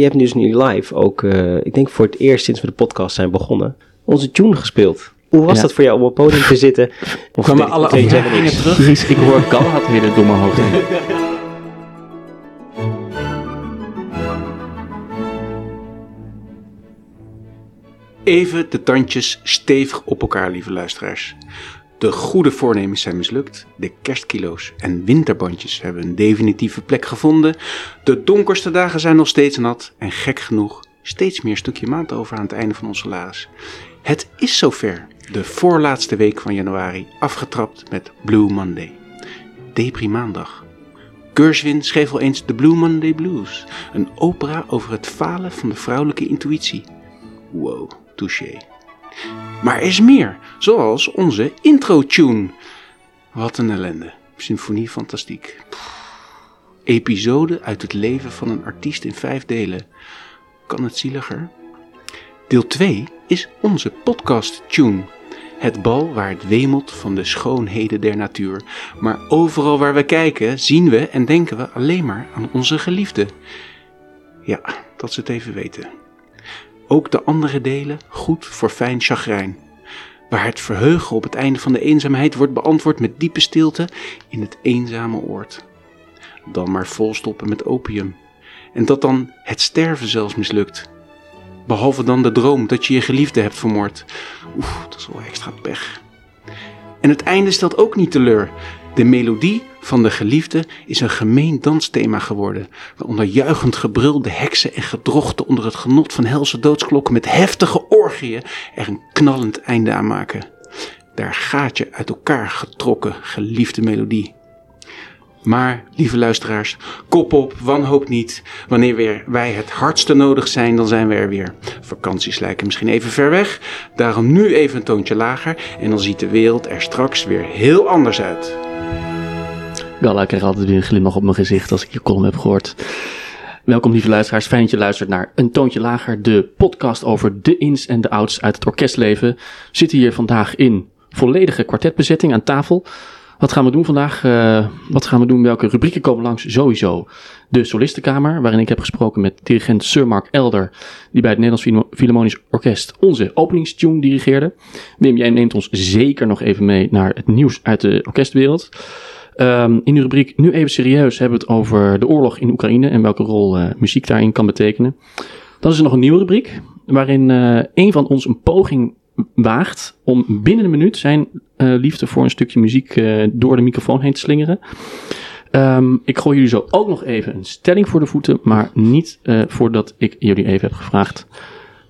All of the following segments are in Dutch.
Je hebt dus nu live ook, uh, ik denk voor het eerst sinds we de podcast zijn begonnen, onze tune gespeeld. Hoe was Ja. dat voor jou om op het podium te zitten? Of Kwamen alle niks? terug? Ik hoor Galahad hele door mijn hoofd heen. Even de tandjes stevig op elkaar, lieve luisteraars. De goede voornemens zijn mislukt. De kerstkilo's en winterbandjes hebben een definitieve plek gevonden. De donkerste dagen zijn nog steeds nat. En gek genoeg, steeds meer stukje maand over aan het einde van ons salaris. Het is zover. De voorlaatste week van januari, afgetrapt met Blue Monday. Deprimaandag. Gershwin schreef al eens The Blue Monday Blues. Een opera over het falen van de vrouwelijke intuïtie. Wow, touché. Maar er is meer, zoals onze intro-tune. Wat een ellende. Symfonie fantastiek. Episode uit het leven van een artiest in vijf delen. Kan het zieliger? Deel 2 is onze podcast-tune. Het bal waar het wemelt van de schoonheden der natuur. Maar overal waar we kijken, zien we en denken we alleen maar aan onze geliefde. Ja, dat ze het even weten. Ook de andere delen goed voor fijn chagrijn. Waar het verheugen op het einde van de eenzaamheid wordt beantwoord met diepe stilte in het eenzame oord. Dan maar volstoppen met opium. En dat dan het sterven zelfs mislukt. Behalve dan de droom dat je je geliefde hebt vermoord. Oeh, dat is wel extra pech. En het einde stelt ook niet teleur. De melodie van de geliefde is een gemeen dansthema geworden, waaronder juichend gebrul de heksen en gedrochten onder het genot van helse doodsklokken met heftige orgieën er een knallend einde aan maken. Daar gaat je uit elkaar getrokken, geliefde melodie. Maar, lieve luisteraars, kop op, wanhoop niet. Wanneer weer wij het hardste nodig zijn, dan zijn we er weer. Vakanties lijken misschien even ver weg, daarom nu even een toontje lager en dan ziet de wereld er straks weer heel anders uit. Gala, ik krijg altijd weer een glimlach op mijn gezicht als ik je column heb gehoord. Welkom lieve luisteraars, fijn dat je luistert naar Een Toontje Lager, de podcast over de ins en de outs uit het orkestleven. We zitten hier vandaag in volledige kwartetbezetting aan tafel. Wat gaan we doen vandaag? Eh, wat gaan we doen? Welke rubrieken komen langs? Sowieso de solistenkamer, waarin ik heb gesproken met dirigent Sir Mark Elder, die bij het Nederlands Philharmonisch Orkest onze openingstune dirigeerde. Wim, jij neemt ons zeker nog even mee naar het nieuws uit de orkestwereld. Ehm, in de rubriek Nu even serieus hebben we het over de oorlog in Oekraïne en welke rol eh, muziek daarin kan betekenen. Dan is er nog een nieuwe rubriek waarin eh, een van ons een poging waagt om binnen een minuut zijn eh, liefde voor een stukje muziek door de microfoon heen te slingeren. Ehm, ik gooi jullie zo ook nog even een stelling voor de voeten, maar niet voordat ik jullie even heb gevraagd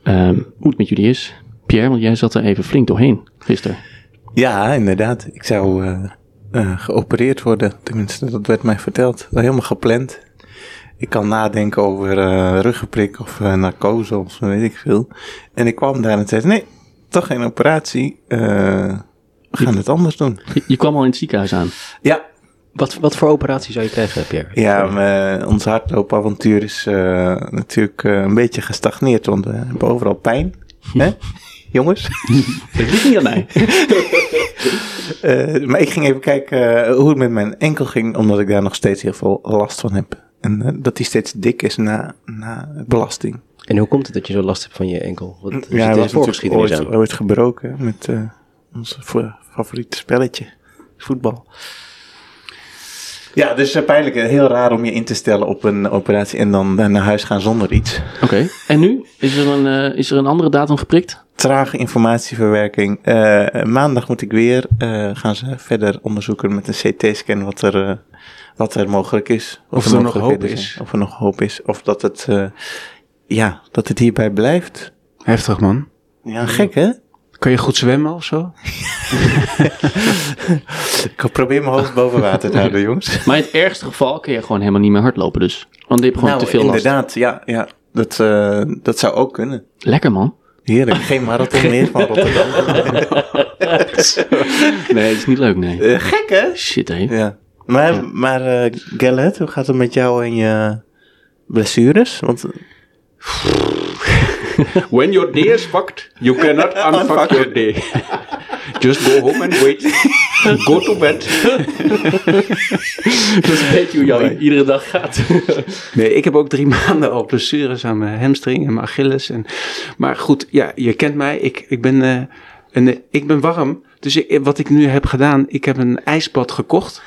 ehm, hoe het met jullie is. Pierre, want jij zat er even flink doorheen gisteren. Ja, inderdaad. Ik zou eh, geopereerd worden. Tenminste, dat werd mij verteld. Dat helemaal gepland. Ik kan nadenken over eh ruggenprik of eh, narcose of weet ik veel. En ik kwam daar en zei, nee, toch geen operatie. We gaan het anders doen. Je, je kwam al in het ziekenhuis aan. Ja, Wat, wat voor operatie zou je krijgen, Pierre? ja ons hardloopavontuur is natuurlijk een beetje gestagneerd. Want we hebben overal pijn. Hè? Jongens? Dat ligt niet aan mij. Eh, maar ik ging even kijken eh, hoe het met mijn enkel ging, omdat ik daar nog steeds heel veel last van heb. En eh, dat die steeds dik is na, na belasting. En hoe komt het dat je zo last hebt van je enkel? Wat, ja, hij was de voorgeschiedenis aan? ooit, ooit gebroken met eh ons fa- favoriete spelletje, voetbal. Ja, dus uh, pijnlijk. eh, Heel raar om je in te stellen op een operatie en dan eh, naar huis gaan zonder iets. Oké, en nu? Is er, een, is er een andere datum geprikt? Trage informatieverwerking. Eh, maandag moet ik weer. eh, gaan ze verder onderzoeken met een CT-scan wat er, wat er mogelijk is. Of er nog hoop zijn. is. Of er nog hoop is. Of dat het, eh, ja, dat het hierbij blijft. Heftig man. Ja, gek hè? Kan je goed zwemmen of zo? Ik probeer mijn hoofd boven water te houden, jongens. Maar in het ergste geval kun je gewoon helemaal niet meer hardlopen dus. Want je hebt gewoon nou, te veel last. inderdaad. Ja, ja. Dat, eh, dat zou ook kunnen. Lekker man. Heerlijk. Geen marathon meer van Rotterdam. Nee, het is niet leuk, nee. Eh, gek hè? Shit hé. Ja. Maar, maar eh Gallet, hoe gaat het met jou en je blessures? Want When your day is fucked, you cannot unfuck your day. Just go home and wait. Go to bed. Dat is een beetje hoe jou iedere dag gaat. Nee, ik heb ook drie maanden al blessures aan mijn hamstring en mijn Achilles. En, maar goed, ja, je kent mij. Ik, ik, ben, eh, een, ik ben warm. Dus ik, wat ik nu heb gedaan, ik heb een ijsbad gekocht.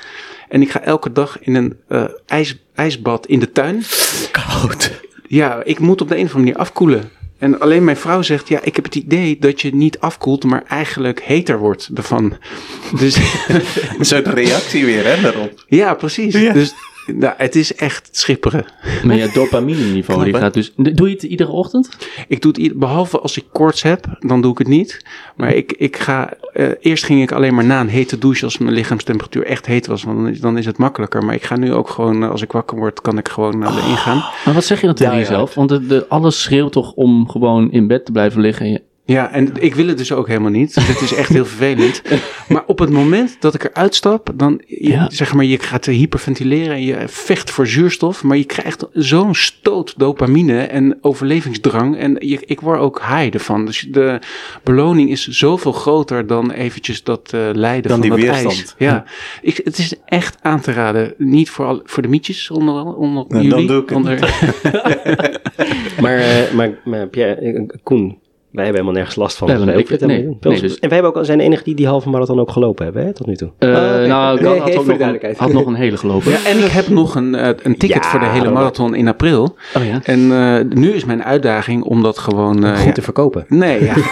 En ik ga elke dag in een eh, ijs, ijsbad in de tuin. Koud. Ja, ik moet op de een of andere manier afkoelen. En alleen mijn vrouw zegt, ja, ik heb het idee dat je niet afkoelt, maar eigenlijk heter wordt ervan. Dus Een soort reactie weer, hè, daarop. ja, precies. Ja. Dus nou, het is echt schipperen. Maar je dopamine niveau, die gaat dus... Doe je het iedere ochtend? Ik doe het, behalve als ik koorts heb, dan doe ik het niet. Maar ik, ik ga, eh, eerst ging ik alleen maar na een hete douche als mijn lichaamstemperatuur echt heet was. Want dan is, dan is het makkelijker. Maar ik ga nu ook gewoon, eh, als ik wakker word, kan ik gewoon naar de ingaan. Maar wat zeg je dan tegen jezelf? Want de, de, alles schreeuwt toch om gewoon in bed te blijven liggen. Ja, en ik wil het dus ook helemaal niet. Het is echt heel vervelend. Maar op het moment dat ik eruit stap, dan je, Ja. zeg maar, je gaat hyperventileren en je vecht voor zuurstof, maar je krijgt zo'n stoot dopamine en overlevingsdrang. En je, ik word ook high ervan. Dus de beloning is zoveel groter dan eventjes dat eh, lijden Dan van die dat weerstand. ijs. Ja, ik, het is echt aan te raden. Niet voor, al, voor de mietjes onder, onder dan jullie. doe ik het onder, Maar, eh, maar, maar Pierre, eh, Koen, wij hebben helemaal nergens last van. Nee, Dus wij nee, nee, dus- En wij hebben ook, zijn de enige die die halve marathon ook gelopen hebben, hè, tot nu toe. Eh, oké. Nou, ik Nee, had, ook nog een, had nog een hele gelopen. ja, en ik heb nog een, eh, een ticket Ja, voor de hele marathon in april. Oh ja? En eh, nu is mijn uitdaging om dat gewoon. eh, Goed ja. te verkopen. Nee, ja.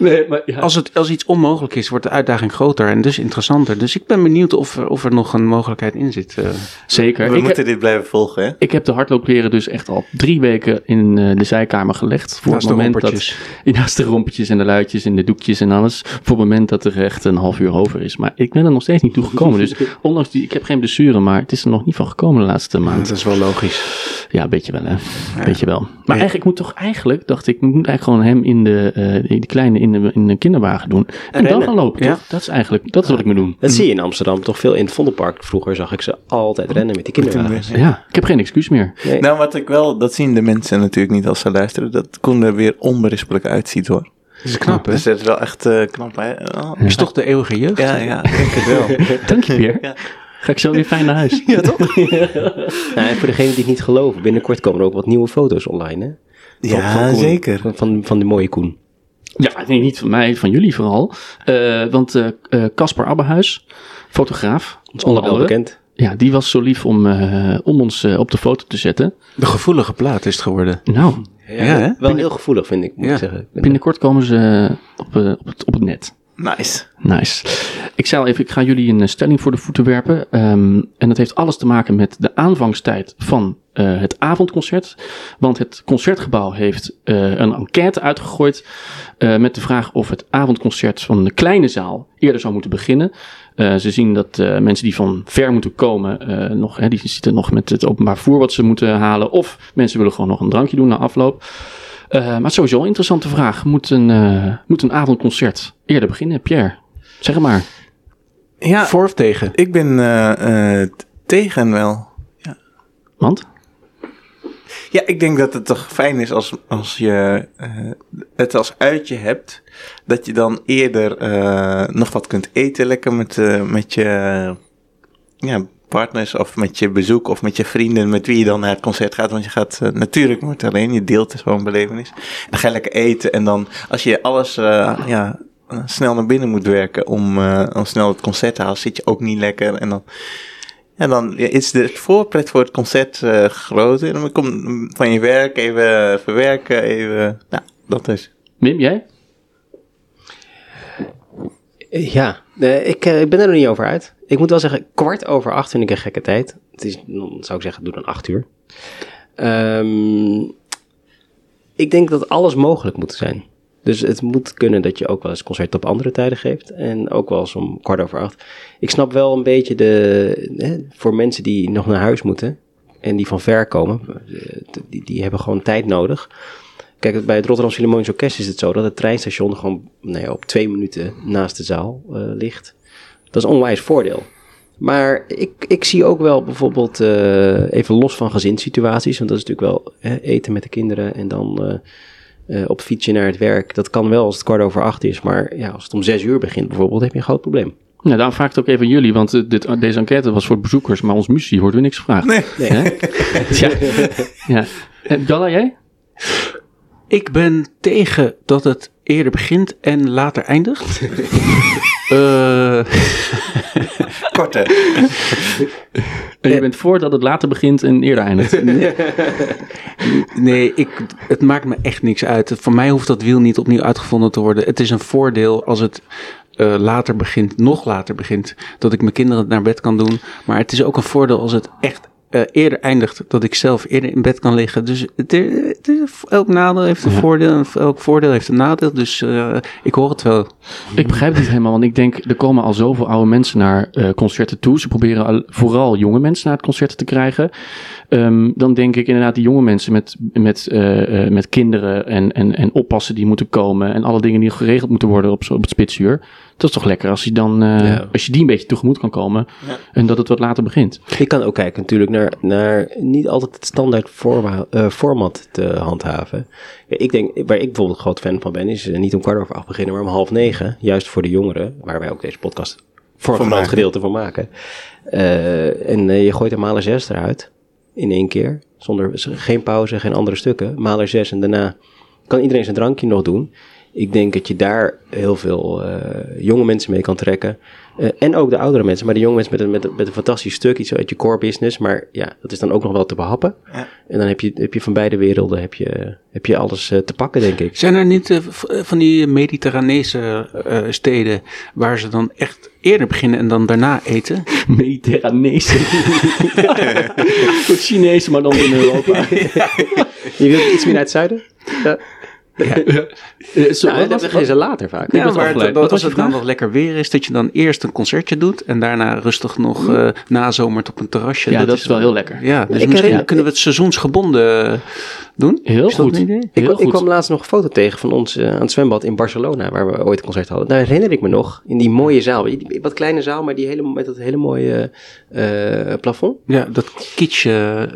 Nee, maar ja. als, het, als iets onmogelijk is, wordt de uitdaging groter en dus interessanter. Dus ik ben benieuwd of er, of er nog een mogelijkheid in zit. eh. Zeker. We Ik, moeten dit blijven volgen, hè? ik heb de hardloopkleren dus echt al drie weken in eh, de zijkamer gelegd. Voor Naast het de moment rompertjes. dat... Naast de rompetjes en de luidjes en de doekjes en alles. Voor het moment dat er echt een half uur over is. Maar ik ben er nog steeds niet toe gekomen. Dus ondanks die... Ik heb geen blessure, maar het is er nog niet van gekomen de laatste maand. Dat is wel logisch. Ja, een beetje wel, hè. Beetje wel. Maar eigenlijk moet toch eigenlijk, dacht ik, ik moet eigenlijk gewoon hem in de, eh die kleine in de, in de kinderwagen doen. En, dan gaan lopen, Ja. toch? Dat is eigenlijk, dat is wat ik moet doen. Dat zie je in Amsterdam toch veel in het Vondelpark. Vroeger zag ik ze altijd rennen met die kinderwagens. Ja, ik heb geen excuus meer. Nee. Nou, wat ik wel, dat zien de mensen natuurlijk niet als ze luisteren, dat Koen er weer onberispelijk uitziet hoor. Dat is knap, hè? Dus dat is wel echt eh, knap, hè? Oh, Is toch de eeuwige jeugd? ja, ja, ik denk het wel. Dank je, Pierre. Ja. Ga ik zo weer fijn naar huis. ja, toch? Nou, en voor degenen die het niet geloven, binnenkort komen er ook wat nieuwe foto's online, hè? Van- van Ja, Koen. zeker. Van, van, van de mooie Koen. Ja, nee, niet van mij, van jullie vooral. Eh, want eh, eh, Caspar Abbehuis, fotograaf, Dat is onder allemaal andere, bekend. ja, die was zo lief om, eh, om ons eh, op de foto te zetten. De gevoelige plaat is het geworden. Nou, Ja, hè? Wel heel gevoelig, vind ik, moet Ja. ik zeggen. Binnenkort komen ze op, op, het, op het net. Nice. Nice. Ik zei al even, ik ga jullie een eh, stelling voor de voeten werpen. Ehm, en dat heeft alles te maken met de aanvangstijd van eh, het avondconcert. Want het concertgebouw heeft eh, een enquête uitgegooid met de vraag of het avondconcert van de kleine zaal eerder zou moeten beginnen. Ze zien dat mensen die van ver moeten komen, nog, hè, die zitten nog met het openbaar vervoer wat ze moeten halen. Of mensen willen gewoon nog een drankje doen na afloop. Eh, maar sowieso een interessante vraag. Moet een, eh, moet een avondconcert eerder beginnen? Pierre, zeg het maar. Ja, Voor of tegen? ik ben eh, eh, t- tegen wel. Want? Ja, ik denk dat het toch fijn is als, als je eh, het als uitje hebt. Dat je dan eerder eh, nog wat kunt eten lekker met, eh, met je ja, partners of met je bezoek of met je vrienden met wie je dan naar het concert gaat. Want je gaat eh, natuurlijk nooit alleen, je deelt zo'n belevenis. Dan ga je lekker eten en dan als je alles eh, ja, snel naar binnen moet werken om, eh, om snel het concert te halen, zit je ook niet lekker. En dan en dan is de voorpret voor het concert groter. En dan kom van je werk even verwerken, even... Nou, dat is... Wim, jij? Ja, eh, ik, eh, ik ben er nog niet over uit. Ik moet wel zeggen, kwart over acht vind ik een gekke tijd. Het is, zou ik zeggen, doe dan acht uur. Ehm, ik denk dat alles mogelijk moet zijn. Dus het moet kunnen dat je ook wel eens concert op andere tijden geeft. En ook wel eens om kwart over acht. Ik snap wel een beetje de... Hè, voor mensen die nog naar huis moeten... en die van ver komen... eh, die, die hebben gewoon tijd nodig... Kijk, bij het Rotterdam Philharmonisch Orkest is het zo dat het treinstation gewoon nou ja, op twee minuten naast de zaal eh, ligt. Dat is een onwijs voordeel. Maar ik, ik zie ook wel bijvoorbeeld, eh, even los van gezinssituaties, want dat is natuurlijk wel hè, eten met de kinderen en dan eh, eh, op fietsje naar het werk. Dat kan wel als het kwart over acht is. Maar ja, als het om zes uur begint bijvoorbeeld, heb je een groot probleem. Nou, daarom vraag ik het ook even aan jullie, want dit, deze enquête was voor bezoekers, maar ons muzie wordt weer niks gevraagd. Nee. Nee. Ja. ja. Dalla, jij? Ik ben tegen dat het eerder begint en later eindigt. Eh, Korte. En je bent voor dat het later begint en eerder eindigt. nee, ik, het maakt me echt niks uit. Voor mij hoeft dat wiel niet opnieuw uitgevonden te worden. Het is een voordeel als het eh, later begint, nog later begint, dat ik mijn kinderen naar bed kan doen. Maar het is ook een voordeel als het echt eh, eerder eindigt, dat ik zelf eerder in bed kan liggen. Dus het, het elk nadeel heeft een Ja. voordeel en elk voordeel heeft een nadeel. Dus eh, ik hoor het wel. Ik begrijp het niet helemaal, want ik denk, er komen al zoveel oude mensen naar eh, concerten toe. Ze proberen al, vooral jonge mensen naar het concert te krijgen. Ehm, dan denk ik inderdaad die jonge mensen met, met, met kinderen en, en, en oppassen die moeten komen. En alle dingen die geregeld moeten worden op, op het spitsuur. Dat is toch lekker als je, dan, eh, Ja. als je die een beetje tegemoet kan komen. En dat het wat later begint. Je kan ook kijken natuurlijk naar, naar niet altijd het standaard forma- eh, format te handhaven. Ja, ik denk, waar ik bijvoorbeeld een groot fan van ben, is eh, niet om kwart over acht beginnen, maar om half negen. Juist voor de jongeren, waar wij ook deze podcast voor een groot gedeelte van maken. Eh, en je gooit er malen zes eruit in één keer. Zonder geen pauze, geen andere stukken. Malen zes en daarna kan iedereen zijn drankje nog doen. Ik denk dat je daar heel veel eh, jonge mensen mee kan trekken. Eh, en ook de oudere mensen. Maar de jonge mensen met een, met, een- met een fantastisch stuk, iets uit je core business. Maar ja, dat is dan ook nog wel te behappen. Ja. En dan heb je, heb je van beide werelden heb je, heb je alles eh, te pakken, denk ik. Zijn er niet van die Mediterranese eh, steden waar ze dan echt eerder beginnen en dan daarna eten? Mediterranese. Goed Chinees, maar dan in Europa. Je wilt iets meer naar het zuiden? Ja. Eh, zo, Nou, wat dat beginnen ze later vaak. Ja, maar dat, Wat was als het dan nog lekker weer is, dat je dan eerst een concertje doet en daarna rustig nog Mm. eh nazomert op een terrasje. Ja, dat is wel heel lekker. Ja, dus Ik misschien herinner- kunnen we het seizoensgebonden eh, doen. Heel is goed. Ik, Heel ik goed. kwam laatst nog een foto tegen van ons eh, aan het zwembad in Barcelona, waar we ooit een concert hadden. Daar herinner ik me nog, in die mooie zaal. Die- die- Wat kleine zaal, maar die hele, met dat hele mooie plafond. Ja, dat kitsch,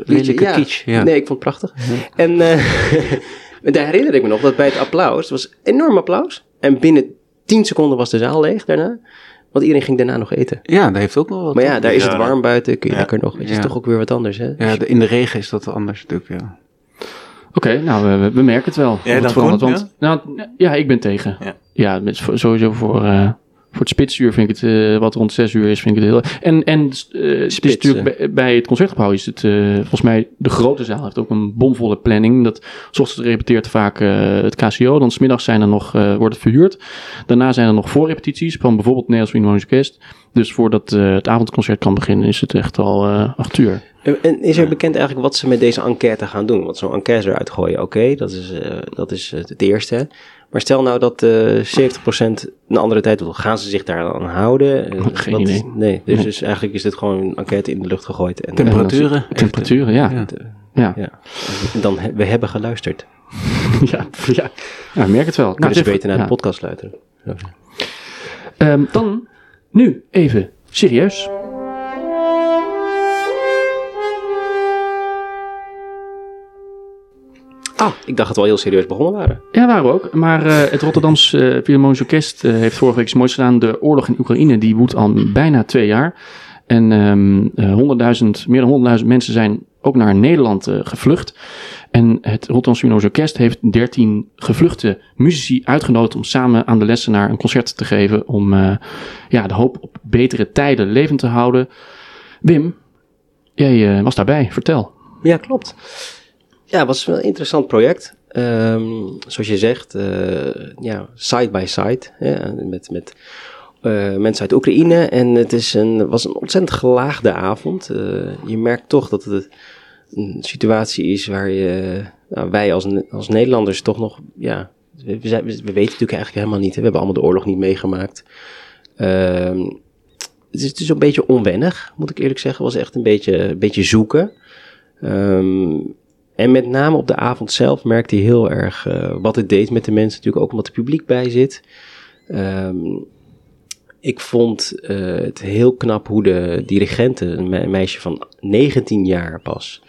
lelijke ja. kitsch. Ja. Nee, ik vond het prachtig. En eh, daar herinner ik me nog dat bij het applaus, het was enorm applaus. En binnen 10 seconden was de zaal leeg daarna. Want iedereen ging daarna nog eten. ja, dat heeft ook wel wat. Maar ja, daar is Ja. het warm buiten, kun je Ja. lekker nog. Het is Ja. toch ook weer wat anders, hè? Ja, de- in de regen is dat anders natuurlijk, ja. Oké, nou, we, we merken het wel. Wat dan, verandert, Koen, want, nou, ja, ik ben tegen. Ja. Ja, voor- sowieso voor, eh, voor het spitsuur vind ik het, eh, wat rond zes uur is, vind ik het heel... En, en eh, het is natuurlijk bij, bij het concertgebouw is het, eh, volgens mij, de grote zaal heeft ook een bomvolle planning. Dat, s ochtends repeteert vaak het KCO, dan smiddags zijn er nog, wordt het verhuurd. Daarna zijn er nog voorrepetities van bijvoorbeeld Nederlands Philharmonisch Orkest. Dus voordat het avondconcert kan beginnen is het echt al acht uur. En- is er bekend eigenlijk wat ze met deze enquête gaan doen? Want zo'n enquête eruit gooien, oké, dat is, dat is het eerste. Maar stel nou dat eh 70% een andere tijd wil. Gaan ze zich daar aan houden? Eh, Geen wat- idee. Nee, dus, Nee. dus eigenlijk is dit gewoon een enquête in de lucht gegooid. En, Temperatuur. Temperaturen. Ja. Ja. Ja, ja. ja. En dan, we hebben geluisterd. ja, ja. merk het wel. Kunnen ze beter naar ja. de podcast luisteren. Ehm, dan, nu even serieus. Ah, ik dacht dat we al heel serieus begonnen waren. Ja, waren we ook. Maar eh, het Rotterdams eh Philharmonisch Orkest eh, heeft vorige week iets moois gedaan. De oorlog in Oekraïne, die woedt al bijna twee jaar. En ehm eh, 100.000, meer dan 100.000 mensen zijn ook naar Nederland gevlucht. En het Rotterdams Philharmonisch Orkest heeft 13 gevluchte muzici uitgenodigd om samen aan de lessenaar een concert te geven. Om eh, ja, de hoop op betere tijden levend te houden. Wim, jij eh, was daarbij. Vertel. Ja, klopt. Ja, was een interessant project. Ehm, zoals je zegt, eh, ja, side by side. Met met eh, mensen uit Oekraïne. En het is een, was een ontzettend gelaagde avond. Eh, je merkt toch dat het een situatie is waar je, nou, wij als, als Nederlanders toch nog, ja, we, weten natuurlijk eigenlijk helemaal niet. We hebben allemaal de oorlog niet meegemaakt. Ehm, het is, een beetje onwennig, moet ik eerlijk zeggen. Was echt een beetje, een beetje zoeken. Ehm, en met name op de avond zelf merkte hij heel erg eh, wat het deed met de mensen. Natuurlijk ook omdat er publiek bij zit. Ehm, ik vond eh, het heel knap hoe de dirigente, een me- meisje van 19 jaar pas,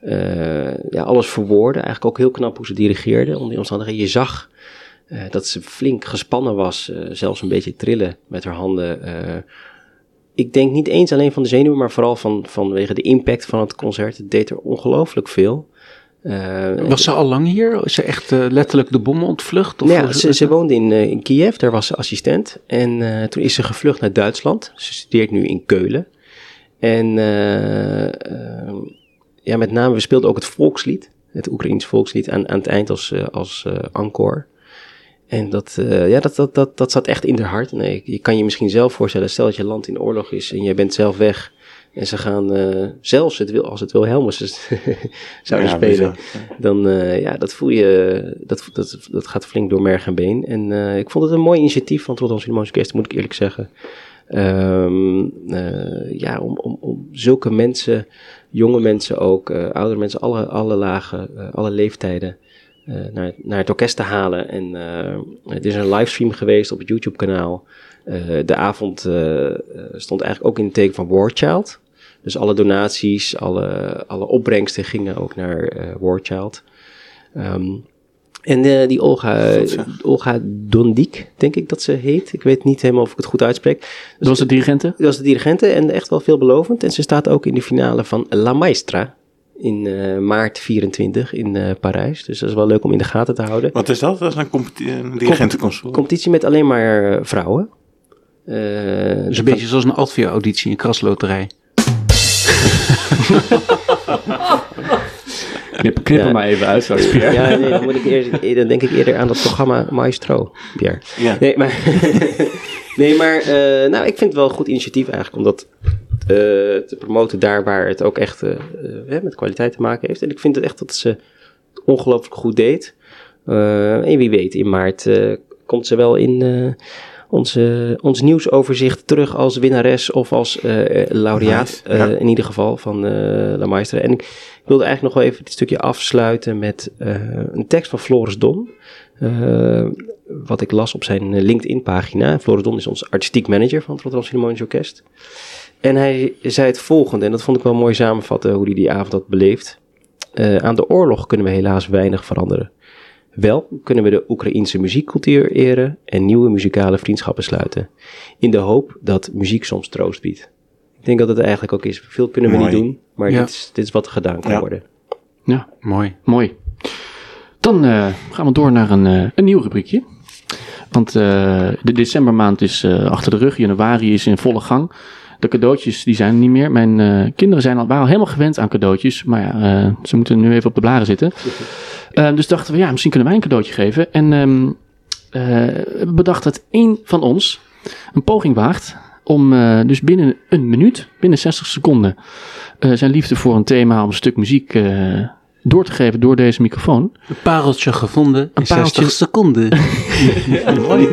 eh, ja, alles verwoorden. Eigenlijk ook heel knap hoe ze dirigeerde onder die omstandigheden. Je zag dat ze flink gespannen was, zelfs een beetje trillen met haar handen. Ik denk niet eens alleen van de zenuwen, maar vooral van, vanwege de impact van het concert. Het deed er ongelooflijk veel. Eh, Was ze al lang hier? Is ze echt eh, letterlijk de bommen ontvlucht? Of nou ze, ze woonde in, eh, in Kiev, daar was ze assistent. En toen is ze gevlucht naar Duitsland. Ze studeert nu in Keulen. En ja, met name, we speelden ook het volkslied. Het Oekraïens volkslied aan, aan het eind als, als encore. En dat, ja, dat, dat, dat, dat zat echt in haar hart. Nee, je kan je misschien zelf voorstellen, stel dat je land in oorlog is en jij bent zelf weg. En ze gaan eh, zelfs het wil, als het Wilhelmus zouden Ja, spelen bizar. dan uh, ja, dat voel je, dat, dat, dat gaat flink door merg en been. En uh, ik vond het een mooi initiatief van het Rotterdam Philharmonisch Orkest, moet ik eerlijk zeggen. Um, uh, ja, om, om, om zulke mensen, jonge mensen ook, uh, oudere mensen, alle, alle lagen, alle leeftijden, naar, naar het orkest te halen. En het is een livestream geweest op het YouTube kanaal. de avond stond eigenlijk ook in het teken van War Child. Dus alle donaties, alle, alle opbrengsten gingen ook naar uh, War Child. Um, en uh, die Olga, Olga Dondik, denk ik dat ze heet. Ik weet niet helemaal of ik het goed uitspreek. Dus dat was de dirigente? Dat was de dirigente en echt wel veelbelovend. En ze staat ook in de finale van La Maestra in uh, maart 24 in uh, Parijs. Dus dat is wel leuk om in de gaten te houden. Wat is dat? Dat is een, competi een dirigentenconsult. Competitie met alleen maar uh, vrouwen. dus een beetje zoals een Altvia-auditie in krasloterij. Knip, knip ja. maar even uit straks, Pierre. Ja, nee, dan, moet ik eerst, dan denk ik eerder aan dat programma Maestro, Pierre. Ja. Nee, maar, nee, maar uh, nou, ik vind het wel een goed initiatief eigenlijk, omdat uh, te promoten daar waar het ook echt uh, met kwaliteit te maken heeft. En ik vind het echt dat ze het ongelooflijk goed deed. en wie weet, in maart komt ze wel in onze, ons nieuwsoverzicht terug als winnares of als uh, laureaat. Ja. In ieder geval van uh, La Maestra. En ik wilde eigenlijk nog wel even dit stukje afsluiten met een tekst van Floris Don. wat ik las op zijn LinkedIn-pagina. Floris Don is onze artistiek manager van het Rotterdam Philharmonisch Orkest. En hij zei het volgende, en dat vond ik wel mooi samenvatten hoe hij die avond had beleefd. aan de oorlog kunnen we helaas weinig veranderen. Wel kunnen we de Oekraïense muziekcultuur eren en nieuwe muzikale vriendschappen sluiten. In de hoop dat muziek soms troost biedt. Ik denk dat het eigenlijk ook is. Veel kunnen we Mooi. niet doen, maar Ja. dit, is, dit is wat er gedaan kan Ja. worden. Ja, Mooi. mooi. Dan eh, gaan we door naar een, eh, een nieuw rubriekje. Want eh, de decembermaand is eh, achter de rug. Januari is in volle gang. De cadeautjes die zijn er niet meer. Mijn eh, kinderen zijn al, waren al helemaal gewend aan cadeautjes. Maar ja, eh, ze moeten nu even op de blaren zitten. Eh, dus dachten we, ja, misschien kunnen wij een cadeautje geven. En eh, we bedacht dat één van ons een poging waagt om dus binnen een minuut, binnen 60 seconden, zijn liefde voor een thema, om een stuk muziek door te geven door deze microfoon. Een pareltje gevonden in Een pareltje- 60 seconden. Mooi.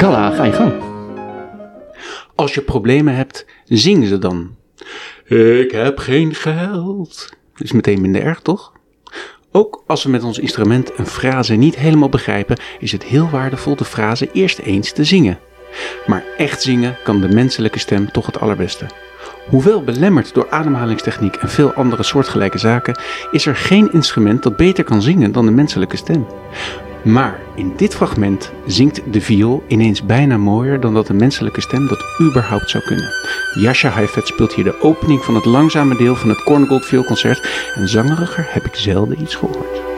Gala, ga je gang. Als je problemen hebt, zing ze dan. Ik heb geen geld. Is meteen minder erg, toch? Ook als we met ons instrument een frase niet helemaal begrijpen, is het heel waardevol de frase eerst eens te zingen. Maar echt zingen kan de menselijke stem toch het allerbeste. Hoewel belemmerd door ademhalingstechniek en veel andere soortgelijke zaken, is er geen instrument dat beter kan zingen dan de menselijke stem. Maar in dit fragment zingt de viool ineens bijna mooier dan dat de menselijke stem dat überhaupt zou kunnen. Jascha Heifetz speelt hier de opening van het langzame deel van het Korngold vioolconcert en zangeriger heb ik zelden iets gehoord.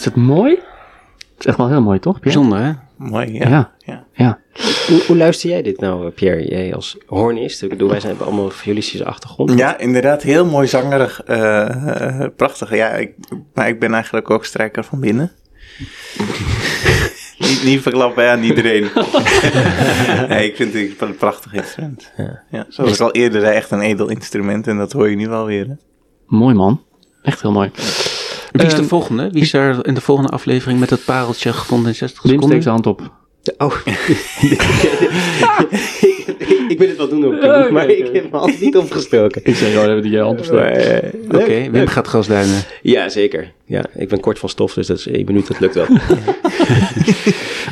Is dat mooi? Het is echt wel heel mooi, toch? Pierre? Bijzonder, hè? Mooi, ja. Ja. ja. Ja. Hoe, hoe luister jij dit nou, Pierre? Jij als hornist. Ik bedoel, wij zijn allemaal violistische achtergrond. Ja, inderdaad, heel mooi zangerig. eh, eh, prachtig. Ja, ik, maar ik ben eigenlijk ook strijker van binnen. niet, niet verklappen aan iedereen. nee, ik vind het een prachtig instrument. Ja. Ja, zoals ik al eerder zei, echt een edel instrument. En dat hoor je nu wel weer. hè. Mooi man. Echt heel mooi. Wie is de Ehm, volgende? Wie is er in de volgende aflevering met het pareltje gevonden in 60 Wim steekt seconden? zijn hand op. Oh. ik wil het wel doen op Oké, maar ik heb me altijd niet opgestoken. Ik zeg, oh, hebben die je hand opsteekt. Oké, Wim gaat grasduinen. Ja, zeker. Ja, ik ben kort van stof, dus dat is één minuut, dat lukt wel.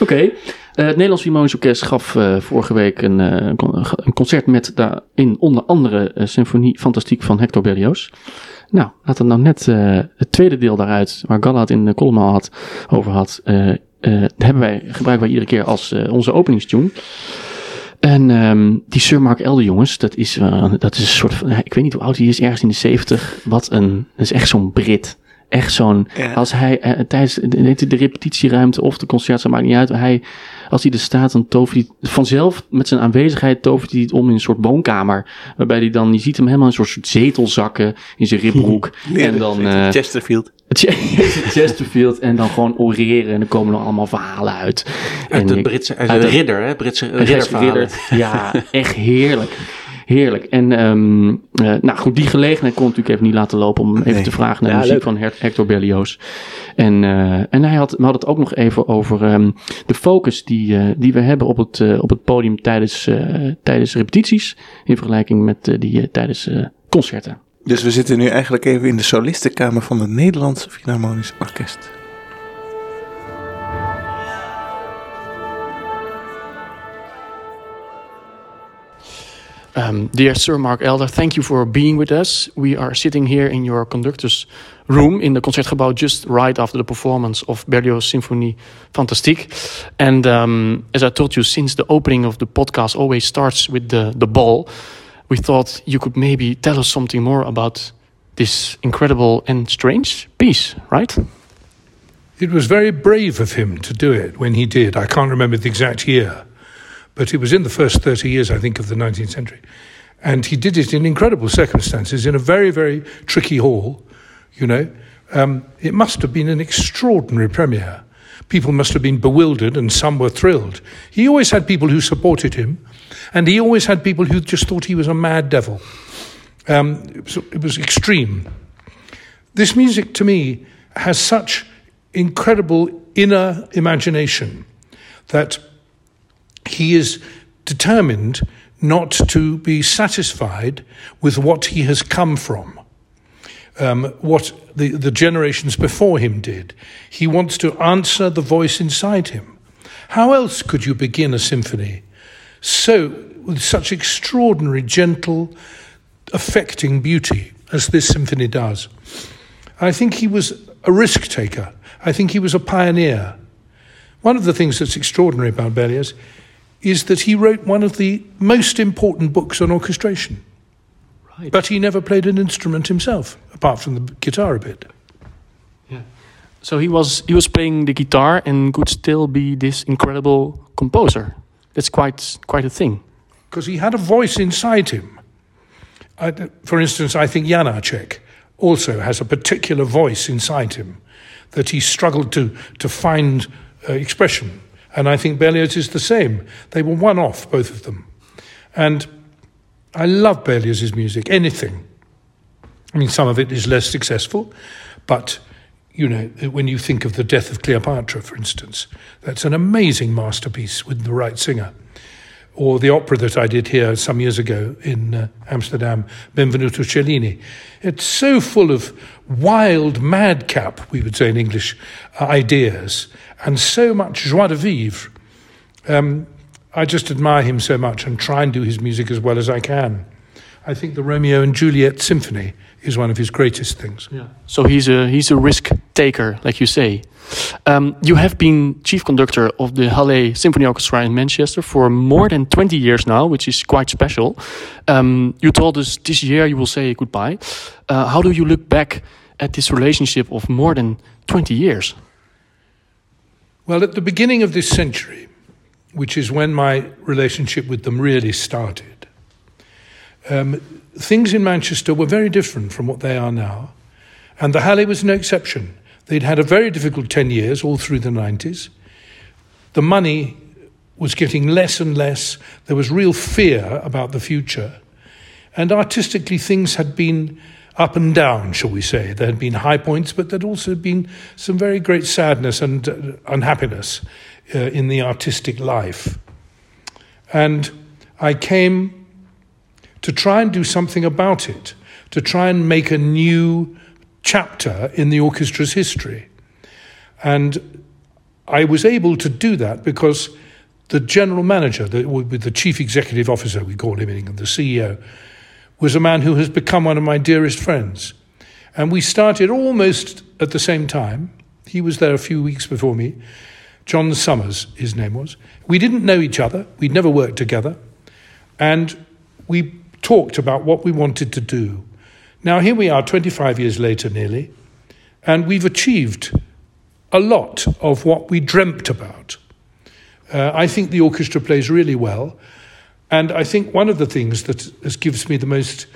Oké. Eh, het Nederlands Philharmonisch Orkest gaf eh, vorige week een, eh, een concert met daarin onder andere uh, Symfonie Fantastiek van Hector Berlioz. Nou, laten we nou net eh, het tweede deel daaruit, waar Galla het in de column al had, over had, eh, eh, hebben wij, gebruiken wij iedere keer als onze openingstune. En ehm, die Sir Mark Elder, jongens, dat is, dat is een soort van, ik weet niet hoe oud hij is, ergens in de 70. Wat een, dat is echt zo'n Brit. Echt zo'n, Ja. als hij eh, tijdens de, de, repetitieruimte of de concert, maakt niet uit. Hij, als hij er staat, dan tovert hij vanzelf met zijn aanwezigheid tovert hij het om in een soort woonkamer. Waarbij hij dan, je ziet hem helemaal in een soort, soort zetel zakken in zijn ribbroek. en dan eh, Chesterfield. Chesterfield en dan gewoon oreren en dan komen er allemaal verhalen uit. Uit En de Britse, uit uit de de- ridder, hè? Britse ridderverhalen. ridder. Ja, echt heerlijk. Heerlijk. En ehm, eh, nou goed, die gelegenheid kon ik natuurlijk even niet laten lopen om even Nee. te vragen naar Ja, de muziek leuk. van Her- Hector Berlioz. En, eh, en hij had, we hadden het ook nog even over ehm, de focus die, eh, die we hebben op het, op het podium tijdens, eh, tijdens repetities. In vergelijking met die tijdens eh, concerten. Dus we zitten nu eigenlijk even in de solistenkamer van het Nederlandse Philharmonisch Orkest. Um, dear Sir Mark Elder, thank you for being with us. We are sitting here in your conductor's room in the Concertgebouw just right after the performance of Berlioz Symphony Fantastique. And um, as I told you, since the opening of the podcast always starts with the, the ball, we thought you could maybe tell us something more about this incredible and strange piece, right? It was very brave of him to do it when he did. I can't remember the exact year, but it was in the first 30 years, I think, of the 19th century. And he did it in incredible circumstances in a very, very tricky hall, you know. Um, it must have been an extraordinary premiere. People must have been bewildered and some were thrilled. He always had people who supported him, and he always had people who just thought he was a mad devil. Um, it, was, it was extreme. This music, to me, has such incredible inner imagination that he is determined not to be satisfied with what he has come from, um, what the, the generations before him did. He wants to answer the voice inside him. How else could you begin a symphony so with such extraordinary, gentle, affecting beauty as this symphony does? I think he was a risk taker. I think he was a pioneer. One of the things that's extraordinary about Berlioz is that he wrote one of the most important books on orchestration. Right. But he never played an instrument himself, apart from the guitar a bit. So he was he was playing the guitar and could still be this incredible composer. That's quite quite a thing. because he had a voice inside him. I, for instance, I think Janacek also has a particular voice inside him that he struggled to, to find uh, expression. And I think Berlioz is the same. They were one off, both of them. And I love Berlioz's music, anything. I mean, some of it is less successful, but you know, when you think of the death of Cleopatra, for instance, that's an amazing masterpiece with the right singer or the opera that I did here some years ago in uh, Amsterdam, Benvenuto Cellini. It's so full of wild madcap, we would say in English, uh, ideas, and so much joie de vivre. Um, I just admire him so much and try and do his music as well as I can. I think the Romeo and Juliet Symphony is one of his greatest things. Yeah. So he's a he's a risk taker, like you say. Um, you have been chief conductor of the Halle Symphony Orchestra in Manchester for more than 20 years now, which is quite special. Um, you told us this year you will say goodbye. Uh, how do you look back at this relationship of more than 20 years? Well, at the beginning of this century, which is when my relationship with them really started, um, things in Manchester were very different from what they are now. And the Halle was no exception. They'd had a very difficult 10 years all through the 90s. The money was getting less and less. There was real fear about the future. And artistically, things had been up and down, shall we say. There had been high points, but there'd also been some very great sadness and uh, unhappiness uh, in the artistic life. And I came to try and do something about it, to try and make a new chapter in the orchestra's history. And I was able to do that because the general manager, the, the chief executive officer, we call him in England, the CEO, was a man who has become one of my dearest friends. And we started almost at the same time. He was there a few weeks before me. John Summers, his name was. We didn't know each other, we'd never worked together. And we talked about what we wanted to do. Now, here we are, 25 years later nearly, and we've achieved a lot of what we dreamt about. Uh, I think the orchestra plays really well. And I think one of the things that gives me the most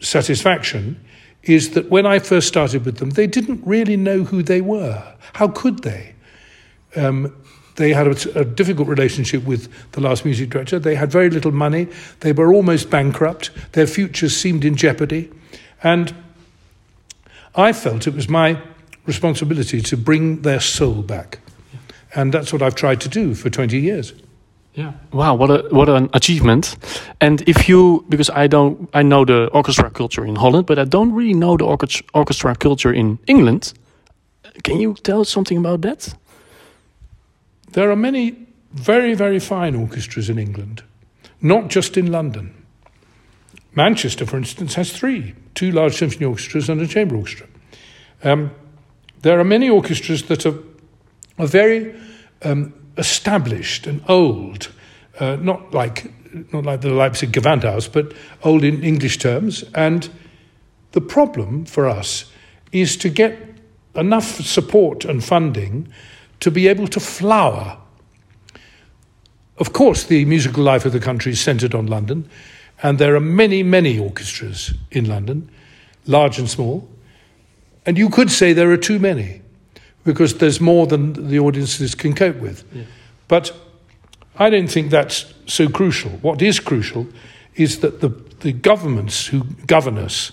satisfaction is that when I first started with them, they didn't really know who they were. How could they? Um, they had a, a, difficult relationship with the last music director. They had very little money. They were almost bankrupt. Their futures seemed in jeopardy. And I felt it was my responsibility to bring their soul back. And that's what I've tried to do for 20 years. Yeah. Wow, what a what an achievement. And if you because I don't I know the orchestra culture in Holland, but I don't really know the orchestra, orchestra culture in England. Can you tell us something about that? There are many very very fine orchestras in England, not just in London. Manchester, for instance, has three: two large symphony orchestras and a chamber orchestra. Um, there are many orchestras that are, are very um, established and old, uh, not like not like the Leipzig Gewandhaus, but old in English terms. And the problem for us is to get enough support and funding to be able to flower. Of course, the musical life of the country is centred on London, and there are many, many orchestras in London, large and small. And you could say there are too many because there's more than the audiences can cope with. Yeah. But I don't think that's so crucial. What is crucial is that the, the governments who govern us,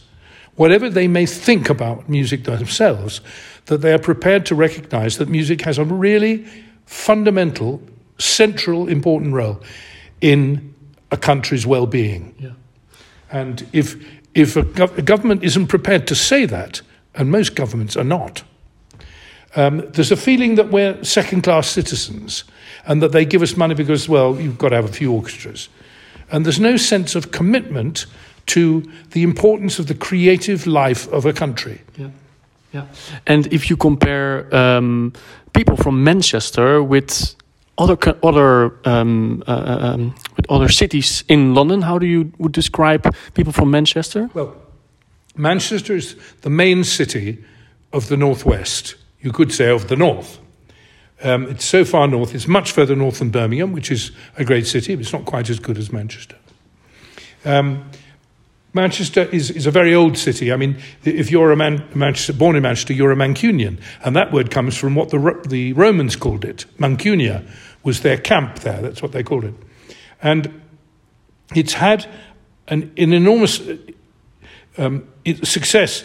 whatever they may think about music themselves, that they are prepared to recognize that music has a really fundamental, central, important role in a country's well being. Yeah. And if, if a, gov- a government isn't prepared to say that, and most governments are not, um, there's a feeling that we're second class citizens and that they give us money because, well, you've got to have a few orchestras. And there's no sense of commitment to the importance of the creative life of a country. Yeah. Yeah. And if you compare um, people from Manchester with other other um, uh, uh, um, with other cities in London, how do you would describe people from Manchester? Well, Manchester is the main city of the northwest you could say, of the north. Um, it's so far north, it's much further north than Birmingham, which is a great city, but it's not quite as good as Manchester. Um, Manchester is, is a very old city. I mean, if you're a man, Manchester, born in Manchester, you're a Mancunian. And that word comes from what the, the Romans called it. Mancunia was their camp there. That's what they called it. And it's had an, an enormous um, success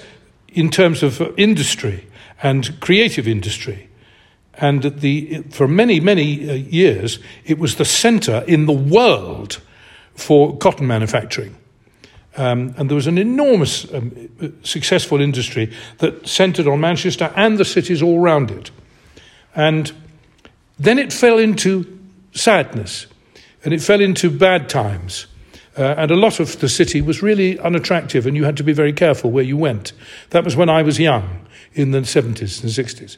in terms of industry and creative industry. And the, for many, many uh, years, it was the center in the world for cotton manufacturing. Um, and there was an enormous, um, successful industry that centered on Manchester and the cities all around it. And then it fell into sadness and it fell into bad times. Uh, and a lot of the city was really unattractive, and you had to be very careful where you went. That was when I was young in the 70s and 60s.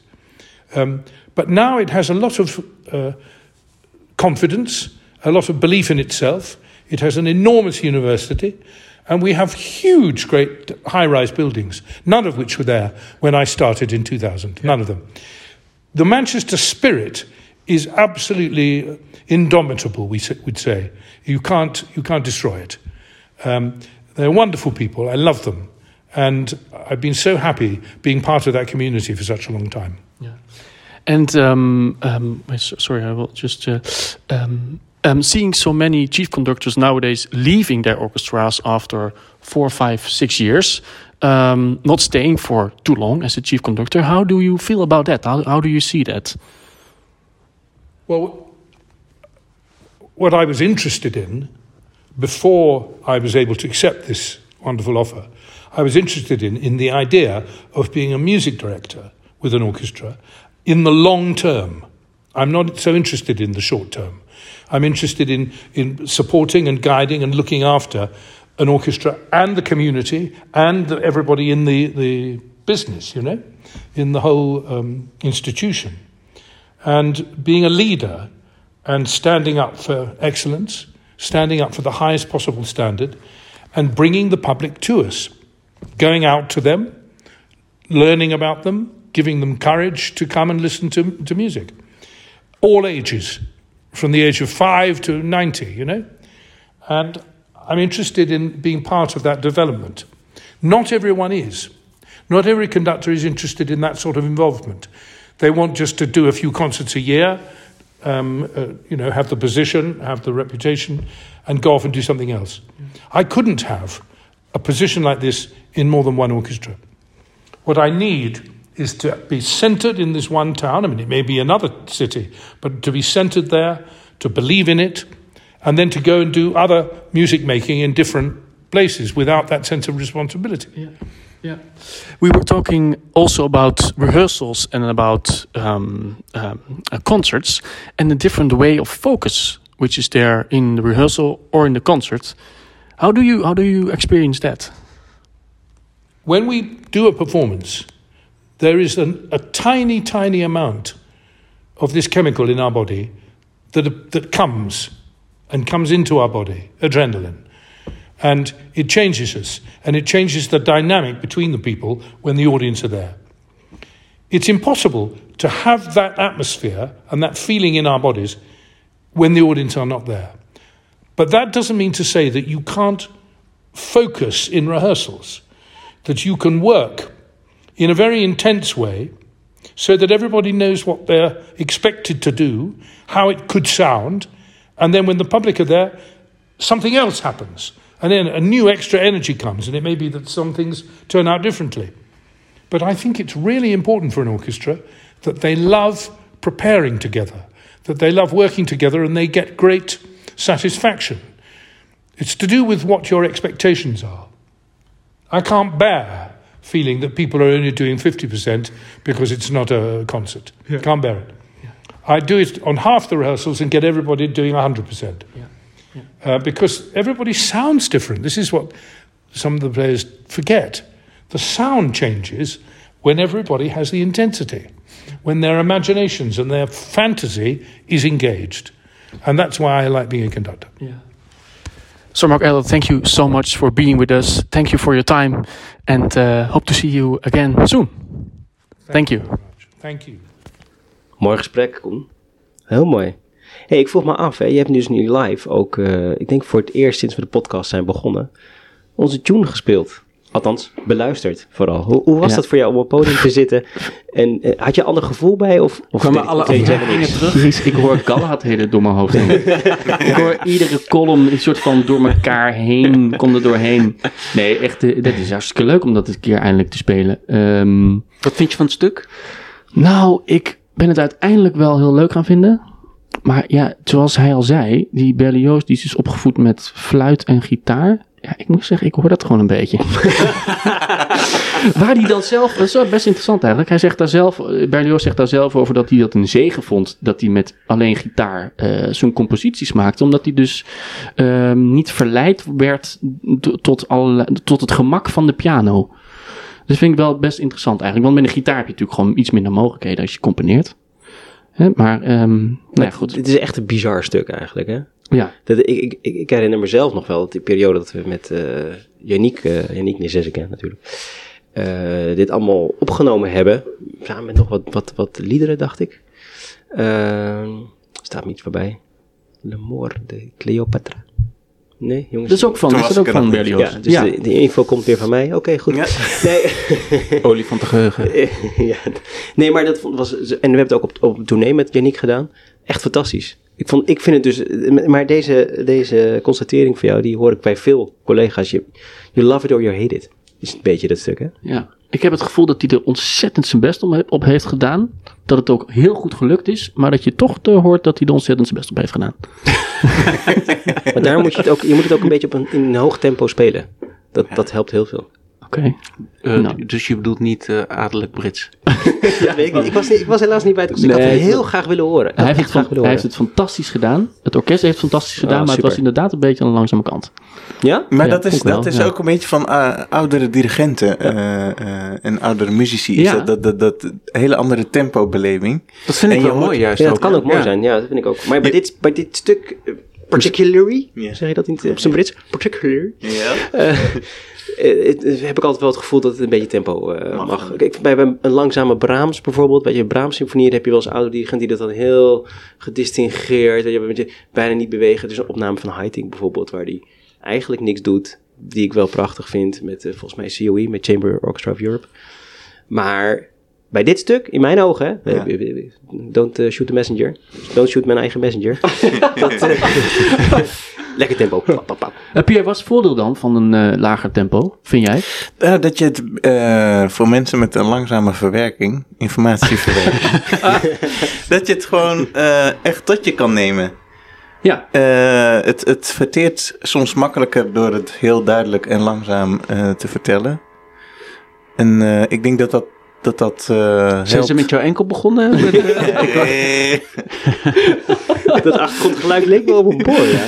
Um, but now it has a lot of uh, confidence, a lot of belief in itself. It has an enormous university, and we have huge, great high rise buildings, none of which were there when I started in 2000. None of them. The Manchester spirit is absolutely indomitable, we would say. You can't, you can't destroy it. Um, they're wonderful people. I love them. And I've been so happy being part of that community for such a long time. Yeah. And um, um, sorry, I will just uh, um, um, seeing so many chief conductors nowadays leaving their orchestras after four, five, six years. um, not staying for too long as a chief conductor. How do you feel about that? How, how do you see that? Well, what I was interested in before I was able to accept this wonderful offer, I was interested in, in the idea of being a music director with an orchestra in the long term. I'm not so interested in the short term. I'm interested in, in supporting and guiding and looking after an orchestra and the community and everybody in the, the business, you know, in the whole um, institution. And being a leader and standing up for excellence, standing up for the highest possible standard, and bringing the public to us, going out to them, learning about them, giving them courage to come and listen to, to music. All ages, from the age of five to 90, you know? And I'm interested in being part of that development. Not everyone is. Not every conductor is interested in that sort of involvement. They want just to do a few concerts a year, um, uh, you know, have the position, have the reputation, and go off and do something else. I couldn't have a position like this in more than one orchestra. What I need is to be centered in this one town. I mean, it may be another city, but to be centered there, to believe in it, and then to go and do other music making in different places without that sense of responsibility. Yeah. Yeah. We were talking also about rehearsals and about um, um, uh, concerts and the different way of focus which is there in the rehearsal or in the concert. How do you how do you experience that? When we do a performance, there is an, a tiny, tiny amount of this chemical in our body that, that comes and comes into our body, adrenaline. And it changes us, and it changes the dynamic between the people when the audience are there. It's impossible to have that atmosphere and that feeling in our bodies when the audience are not there. But that doesn't mean to say that you can't focus in rehearsals, that you can work in a very intense way so that everybody knows what they're expected to do, how it could sound, and then when the public are there, something else happens. And then a new extra energy comes, and it may be that some things turn out differently. But I think it's really important for an orchestra that they love preparing together, that they love working together, and they get great satisfaction. It's to do with what your expectations are. I can't bear feeling that people are only doing 50% because it's not a concert. Yeah. Can't bear it. I do it on half the rehearsals and get everybody doing 100%. Yeah. Uh, because everybody sounds different. This is what some of the players forget. The sound changes when everybody has the intensity, when their imaginations and their fantasy is engaged. And that's why I like being a conductor. Yeah. So, Mark Eller, thank you so much for being with us. Thank you for your time, and uh, hope to see you again soon. Thank you. very. Thank you. Mooi gesprek, Koen. Heel mooi. Hey, ik vroeg me af, hè, je hebt dus nu live ook, eh, ik denk voor het eerst sinds we de podcast zijn begonnen, onze tune gespeeld. Althans, beluisterd vooral. Hoe, hoe was Ja. dat voor jou om op het podium te zitten? En eh, had je een ander gevoel bij? Of, of Kwamen alle afleveringen terug? Ik hoor Galahad heden door mijn hoofd heen. ik hoor iedere column een soort van door elkaar heen, komt er doorheen. Nee, echt, eh, dat is hartstikke leuk om dat een keer eindelijk te spelen. Ehm, Wat vind je van het stuk? nou, ik ben het uiteindelijk wel heel leuk gaan vinden. Maar ja, zoals hij al zei, die Berlioz die is dus opgevoed met fluit en gitaar. Ja, ik moet zeggen, ik hoor dat gewoon een beetje. Waar hij dan zelf, dat is wel best interessant eigenlijk. Hij zegt daar zelf, eh, Berlioz zegt daar zelf over dat hij dat een zegen vond. Dat hij met alleen gitaar eh zijn composities maakte. Omdat hij dus ehm, niet verleid werd tot, allerlei- tot het gemak van de piano. Dus vind ik wel best interessant eigenlijk. Want met een gitaar heb je natuurlijk gewoon iets minder mogelijkheden als je componeert. Hè, maar, ehm nou ja, goed. Het is echt een bizar stuk eigenlijk, hè? Ja, Dat, ik, ik, ik herinner mezelf nog wel, die periode dat we met eh Yannick, eh Yannick natuurlijk, eh, dit allemaal opgenomen hebben. Samen met nog wat, wat, wat liederen, dacht ik. Ehm, staat me iets voorbij. Le Mort de Cleopatra. Nee, jongens. dat is ook van, is dat ook van. Berlioz. Ja, dus De, de info komt weer van mij. Oké, goed. Ja. Nee. Olifantengeheugen. ja. Nee, maar dat was. En we hebben het ook op, op een tournee met Yannick gedaan. Echt fantastisch. Ik, vond, ik vind het dus. Maar deze, deze constatering van jou, die hoor ik bij veel collega's. Je, you love it or you hate it. is een beetje dat stuk, hè? Ja. Ik heb het gevoel dat hij er ontzettend zijn best om- op heeft gedaan. Dat het ook heel goed gelukt is. Maar dat je toch te hoort dat hij er ontzettend zijn best op heeft gedaan. Maar daar moet je het ook, je moet het ook een beetje op een, in een hoog tempo spelen. Dat, dat helpt heel veel. Oké. Eh, Nou. Dus je bedoelt niet eh adellijk Brits. Ja, weet ik niet. Ik was, niet, ik was helaas niet bij het concert. ik had het heel graag willen horen. Hij, heeft het, graag fan- willen hij heeft het fantastisch gedaan. Het orkest heeft het fantastisch gedaan. Ah, maar het was inderdaad een beetje aan de langzame kant. Ja? Maar Ja, dat is, wel, dat is ja. ook een beetje van eh, oudere dirigenten eh, eh, en oudere muzici. Is Ja. dat, dat, dat, dat hele andere tempo-beleving. Dat vind ik En wel mooi juist Ja, dat kan ook mooi zijn. Ja, dat vind ik ook. Maar bij dit, bij dit stuk, particularly, Ja. zeg je dat in, op zijn Brits? Particularly. Ja. Eh, eh, heb ik altijd wel het gevoel dat het een beetje tempo eh, mag. Kijk, bij, een langzame Brahms bijvoorbeeld, bij je Brahms-symfonie, heb je wel eens oude dirigent die dat dan heel gedistingeerd, weet je, een beetje bijna niet bewegen. Is een opname van Haitink bijvoorbeeld, waar die eigenlijk niks doet, die ik wel prachtig vind, met eh, volgens mij COE, met Chamber Orchestra of Europe. Maar bij dit stuk, in mijn ogen, hè, Ja. don't eh, shoot the messenger, don't shoot mijn eigen messenger. dat, eh, lekker tempo. Pap, pap, pap. Uh, Pierre, wat is het voordeel dan van een eh, lager tempo, vind jij? Eh, dat je het eh, voor mensen met een langzame verwerking, informatieverwerking, dat je het gewoon eh, echt tot je kan nemen. Ja. Eh, het, het verteert soms makkelijker door het heel duidelijk en langzaam eh, te vertellen. En eh, ik denk dat dat. Dat, dat eh, Zijn helpt. ze met jouw enkel begonnen? Met, eh, Eh, Dat achtergrondgeluid leek wel op een boor, ja.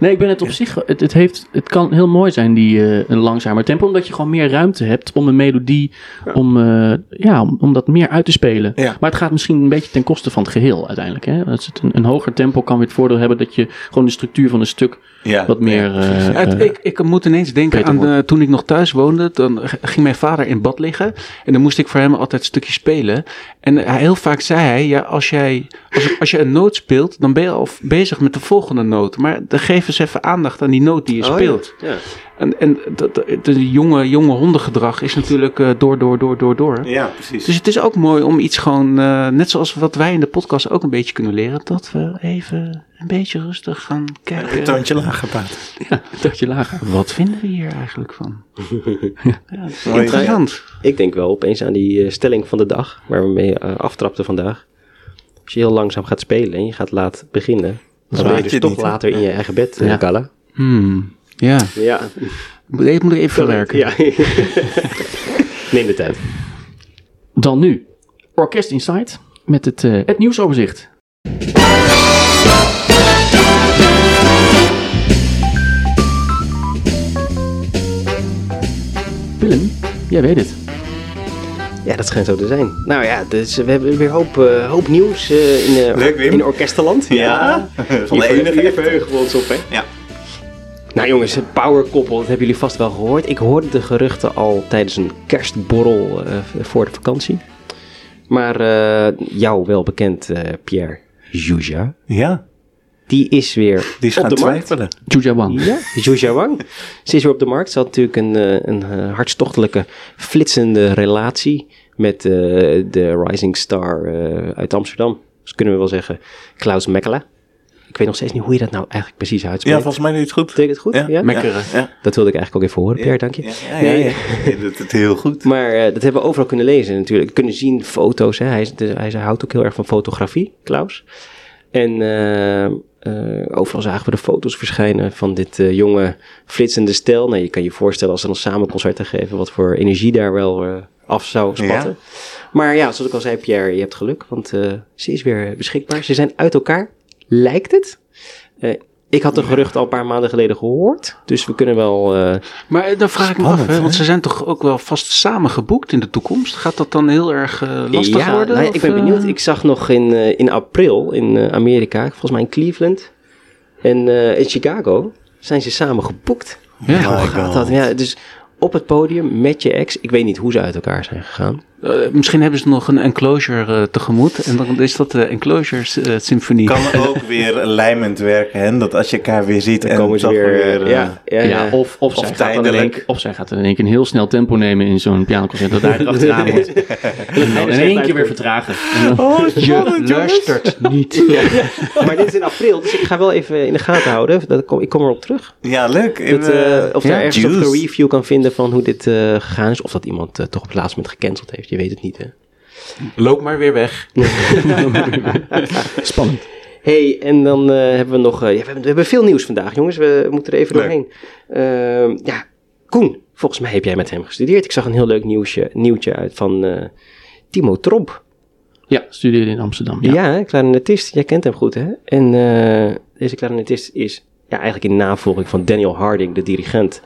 Nee, ik ben het op zich. Het, het, heeft, het kan heel mooi zijn, die eh, een langzamer tempo. Omdat je gewoon meer ruimte hebt om een melodie. Om, eh, ja, om, om dat meer uit te spelen. Ja. Maar het gaat misschien een beetje ten koste van het geheel uiteindelijk. Hè? Het een, een hoger tempo kan weer het voordeel hebben dat je gewoon de structuur van een stuk ja, wat meer. ja, precies. eh, Het- eh, ik, ik moet ineens denken aan de, toen ik nog thuis woonde. Dan ging mijn vader in bad liggen. En dan moest ik voor hem altijd een stukje spelen. En hij, heel vaak zei hij: ja, als, jij, als, als je een noot speelt, dan ben je al bezig met de volgende noot. Maar dan geef eens even aandacht aan die noot die je Oh, speelt. Ja. En, en dat, dat- de jonge, jonge hondengedrag is natuurlijk eh, door, door, door, door, door. ja, precies. Dus het is ook mooi om iets gewoon, eh, net zoals wat wij in de podcast ook een beetje kunnen leren, dat we even een beetje rustig gaan een kijken. toontje lager praten. ja, een toontje lager. Wat vinden we hier eigenlijk van? ja, interessant. Ik denk wel opeens aan die eh, stelling van de dag, waar we mee eh, aftrapten vandaag. Als je heel langzaam gaat spelen en je gaat laat beginnen, dan ben je dus je toch niet, later in je eigen bed, eh, Ja. Galla. Hmm, ja, Ja, moet ik moet ik even verwerken. Ja. Neem de tijd. Dan nu Orkest Insight met het, eh, het nieuwsoverzicht. Jij weet het. Ja, dat schijnt zo te zijn. Nou ja, dus we hebben weer hoop, eh, hoop nieuws eh, in, Leuk, Wim. in Orkesterland. Ja, van de Hier, enige hier verheugen we ons op, hè? Ja. Nou jongens, het powerkoppel, dat hebben jullie vast wel gehoord. Ik hoorde de geruchten al tijdens een kerstborrel eh, voor de vakantie. Maar eh, jou wel bekend, eh, Pierre Juja, Ja, die is weer die is op gaan de markt. twijfelen. Juja Wang. Ja, Wang. Ze is weer op de markt. Ze had natuurlijk een, eh, een eh, hartstochtelijke, flitsende relatie met eh, de rising star eh, uit Amsterdam. Dus kunnen we wel zeggen, Klaus Mechelen. Ik weet nog steeds niet hoe je dat nou eigenlijk precies Ja, uitspreekt. volgens mij doe je het goed. Betekent het goed? Ja? Mekkeren. Ja. Dat wilde ik eigenlijk ook even horen, Pierre, dank je. Ja, ja, ja, ja. Doet het heel goed. Maar eh, dat hebben we overal kunnen lezen natuurlijk. Kunnen zien, foto's. Hè. Hij, is, dus hij houdt ook heel erg van fotografie, Klaus. En eh, eh, overal zagen we de foto's verschijnen van dit eh, jonge, flitsende stel. Nou, je kan je voorstellen als ze dan samen concerten geven, wat voor energie daar wel af zou spatten. Maar ja, zoals ik al zei, Pierre, je hebt geluk, want ze is weer beschikbaar. Ze zijn uit elkaar, lijkt het. Ik had de gerucht al een paar maanden geleden gehoord, dus we kunnen wel... eh, Maar eh, dan vraag ik me af, hè, want ze zijn toch ook wel vast samen geboekt in de toekomst? Gaat dat dan heel erg eh, lastig ja, worden? nou ja, of, ik ben benieuwd. Ik zag nog in, eh, in april in eh, Amerika, volgens mij in Cleveland en eh, in Chicago, zijn ze samen geboekt. Ja. Hoe my gaat God. dat? Ja, dus op het podium met je ex. Ik weet niet hoe ze uit elkaar zijn gegaan. Eh, misschien hebben ze nog een enclosure eh, tegemoet. En dan is dat de Enclosure eh, Symfonie. Kan ook weer lijmend werken, hè? Dat als je elkaar weer ziet Dan en komen ze weer... weer... ja, ja, Ja, of, of, Of zij gaat dan in één, tijdelijk. keer- of zij gaat in één keer een heel snel tempo nemen in zo'n pianoconcert. Dat daar achteraan wordt. En dan in één keer weer vertragen. Oh, Je luistert niet. Maar dit is in april, dus ik ga wel even in de gaten houden. Dat kom, ik kom erop terug. Ja, leuk. Dat, eh, of ja, daar ergens een review kan vinden van hoe dit eh, gegaan is. Of dat iemand toch op het laatste moment gecanceld heeft. Je weet het niet, hè? Loop maar weer weg. Spannend. hey, en dan eh, hebben we nog... eh, ja, we, hebben, we hebben veel nieuws vandaag, jongens. We moeten er even Leuk. doorheen. Ehm, ja, Koen, volgens mij heb jij met hem gestudeerd. Ik zag een heel leuk nieuwsje, nieuwtje uit van eh, Timo Tromp. Ja, studeerde in Amsterdam. Ja, Ja. hè, clarinetist. Jij kent hem goed, hè? En eh, deze clarinetist is ja, eigenlijk in navolging van Daniel Harding, de dirigent,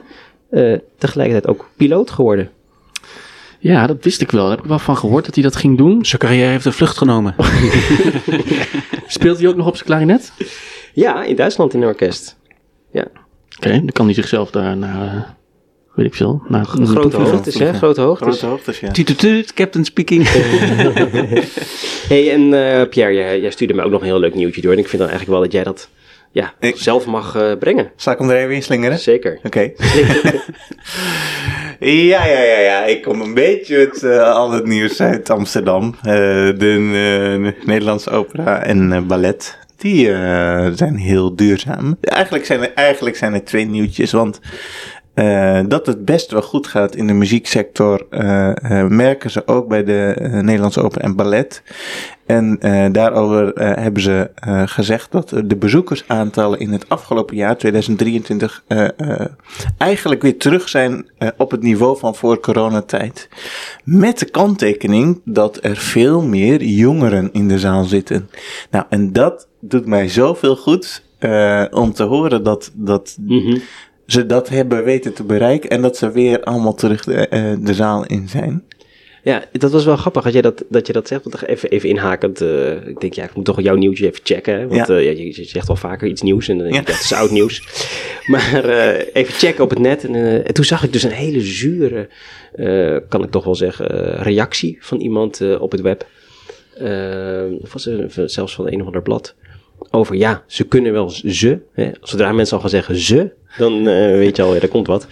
eh, tegelijkertijd ook piloot geworden. Ja, dat wist ik wel. Daar heb ik wel van gehoord dat hij dat ging doen. Zijn carrière heeft een vlucht genomen. Speelt hij ook nog op zijn klarinet? Ja, in Duitsland in een orkest. Ja, Oké, dan kan hij zichzelf daar naar, eh, weet ik veel, naar Een grote hoogtes, hè? Grote hoogtes. Grote hoogtes, ja. Captain speaking. hey, en eh, Pierre, jij, jij stuurde mij ook nog een heel leuk nieuwtje door. En ik vind dan eigenlijk wel dat jij dat ja, Ik- zelf mag eh, brengen. Zal ik hem er even in slingeren? Zeker. Oké. ja, ja, ja, ja. Ik kom een beetje met eh, al het nieuws uit Amsterdam. Eh, de eh, Nederlandse opera en ballet. Die zijn heel duurzaam. Eigenlijk zijn, er, eigenlijk zijn er twee nieuwtjes. Want eh, dat het best wel goed gaat in de muzieksector eh, eh, merken ze ook bij de Nederlandse opera en ballet. En daarover hebben ze gezegd dat de bezoekersaantallen in het afgelopen jaar, 2023, eh, eh, eigenlijk weer terug zijn op het niveau van voor coronatijd. Met de kanttekening dat er veel meer jongeren in de zaal zitten. Nou, en dat doet mij zoveel goed om te horen dat, dat Mhm. Ze dat hebben weten te bereiken en dat ze weer allemaal terug de, eh, de zaal in zijn. Ja, dat was wel grappig dat je dat, dat, je dat zegt. Want even, even inhakend. eh, ik denk, ja, ik moet toch jouw nieuwtje even checken. Hè? Want Ja. eh, ja, je, je zegt wel vaker iets nieuws. En dan denk ik, Ja. het is oud nieuws. Maar even checken op het net. En, en toen zag ik dus een hele zure, kan ik toch wel zeggen, reactie van iemand op het web. Of was het zelfs van een of ander blad. Over ja, ze kunnen wel ze. Hè? Zodra mensen al gaan zeggen ze, dan eh, weet je al, ja, er komt wat.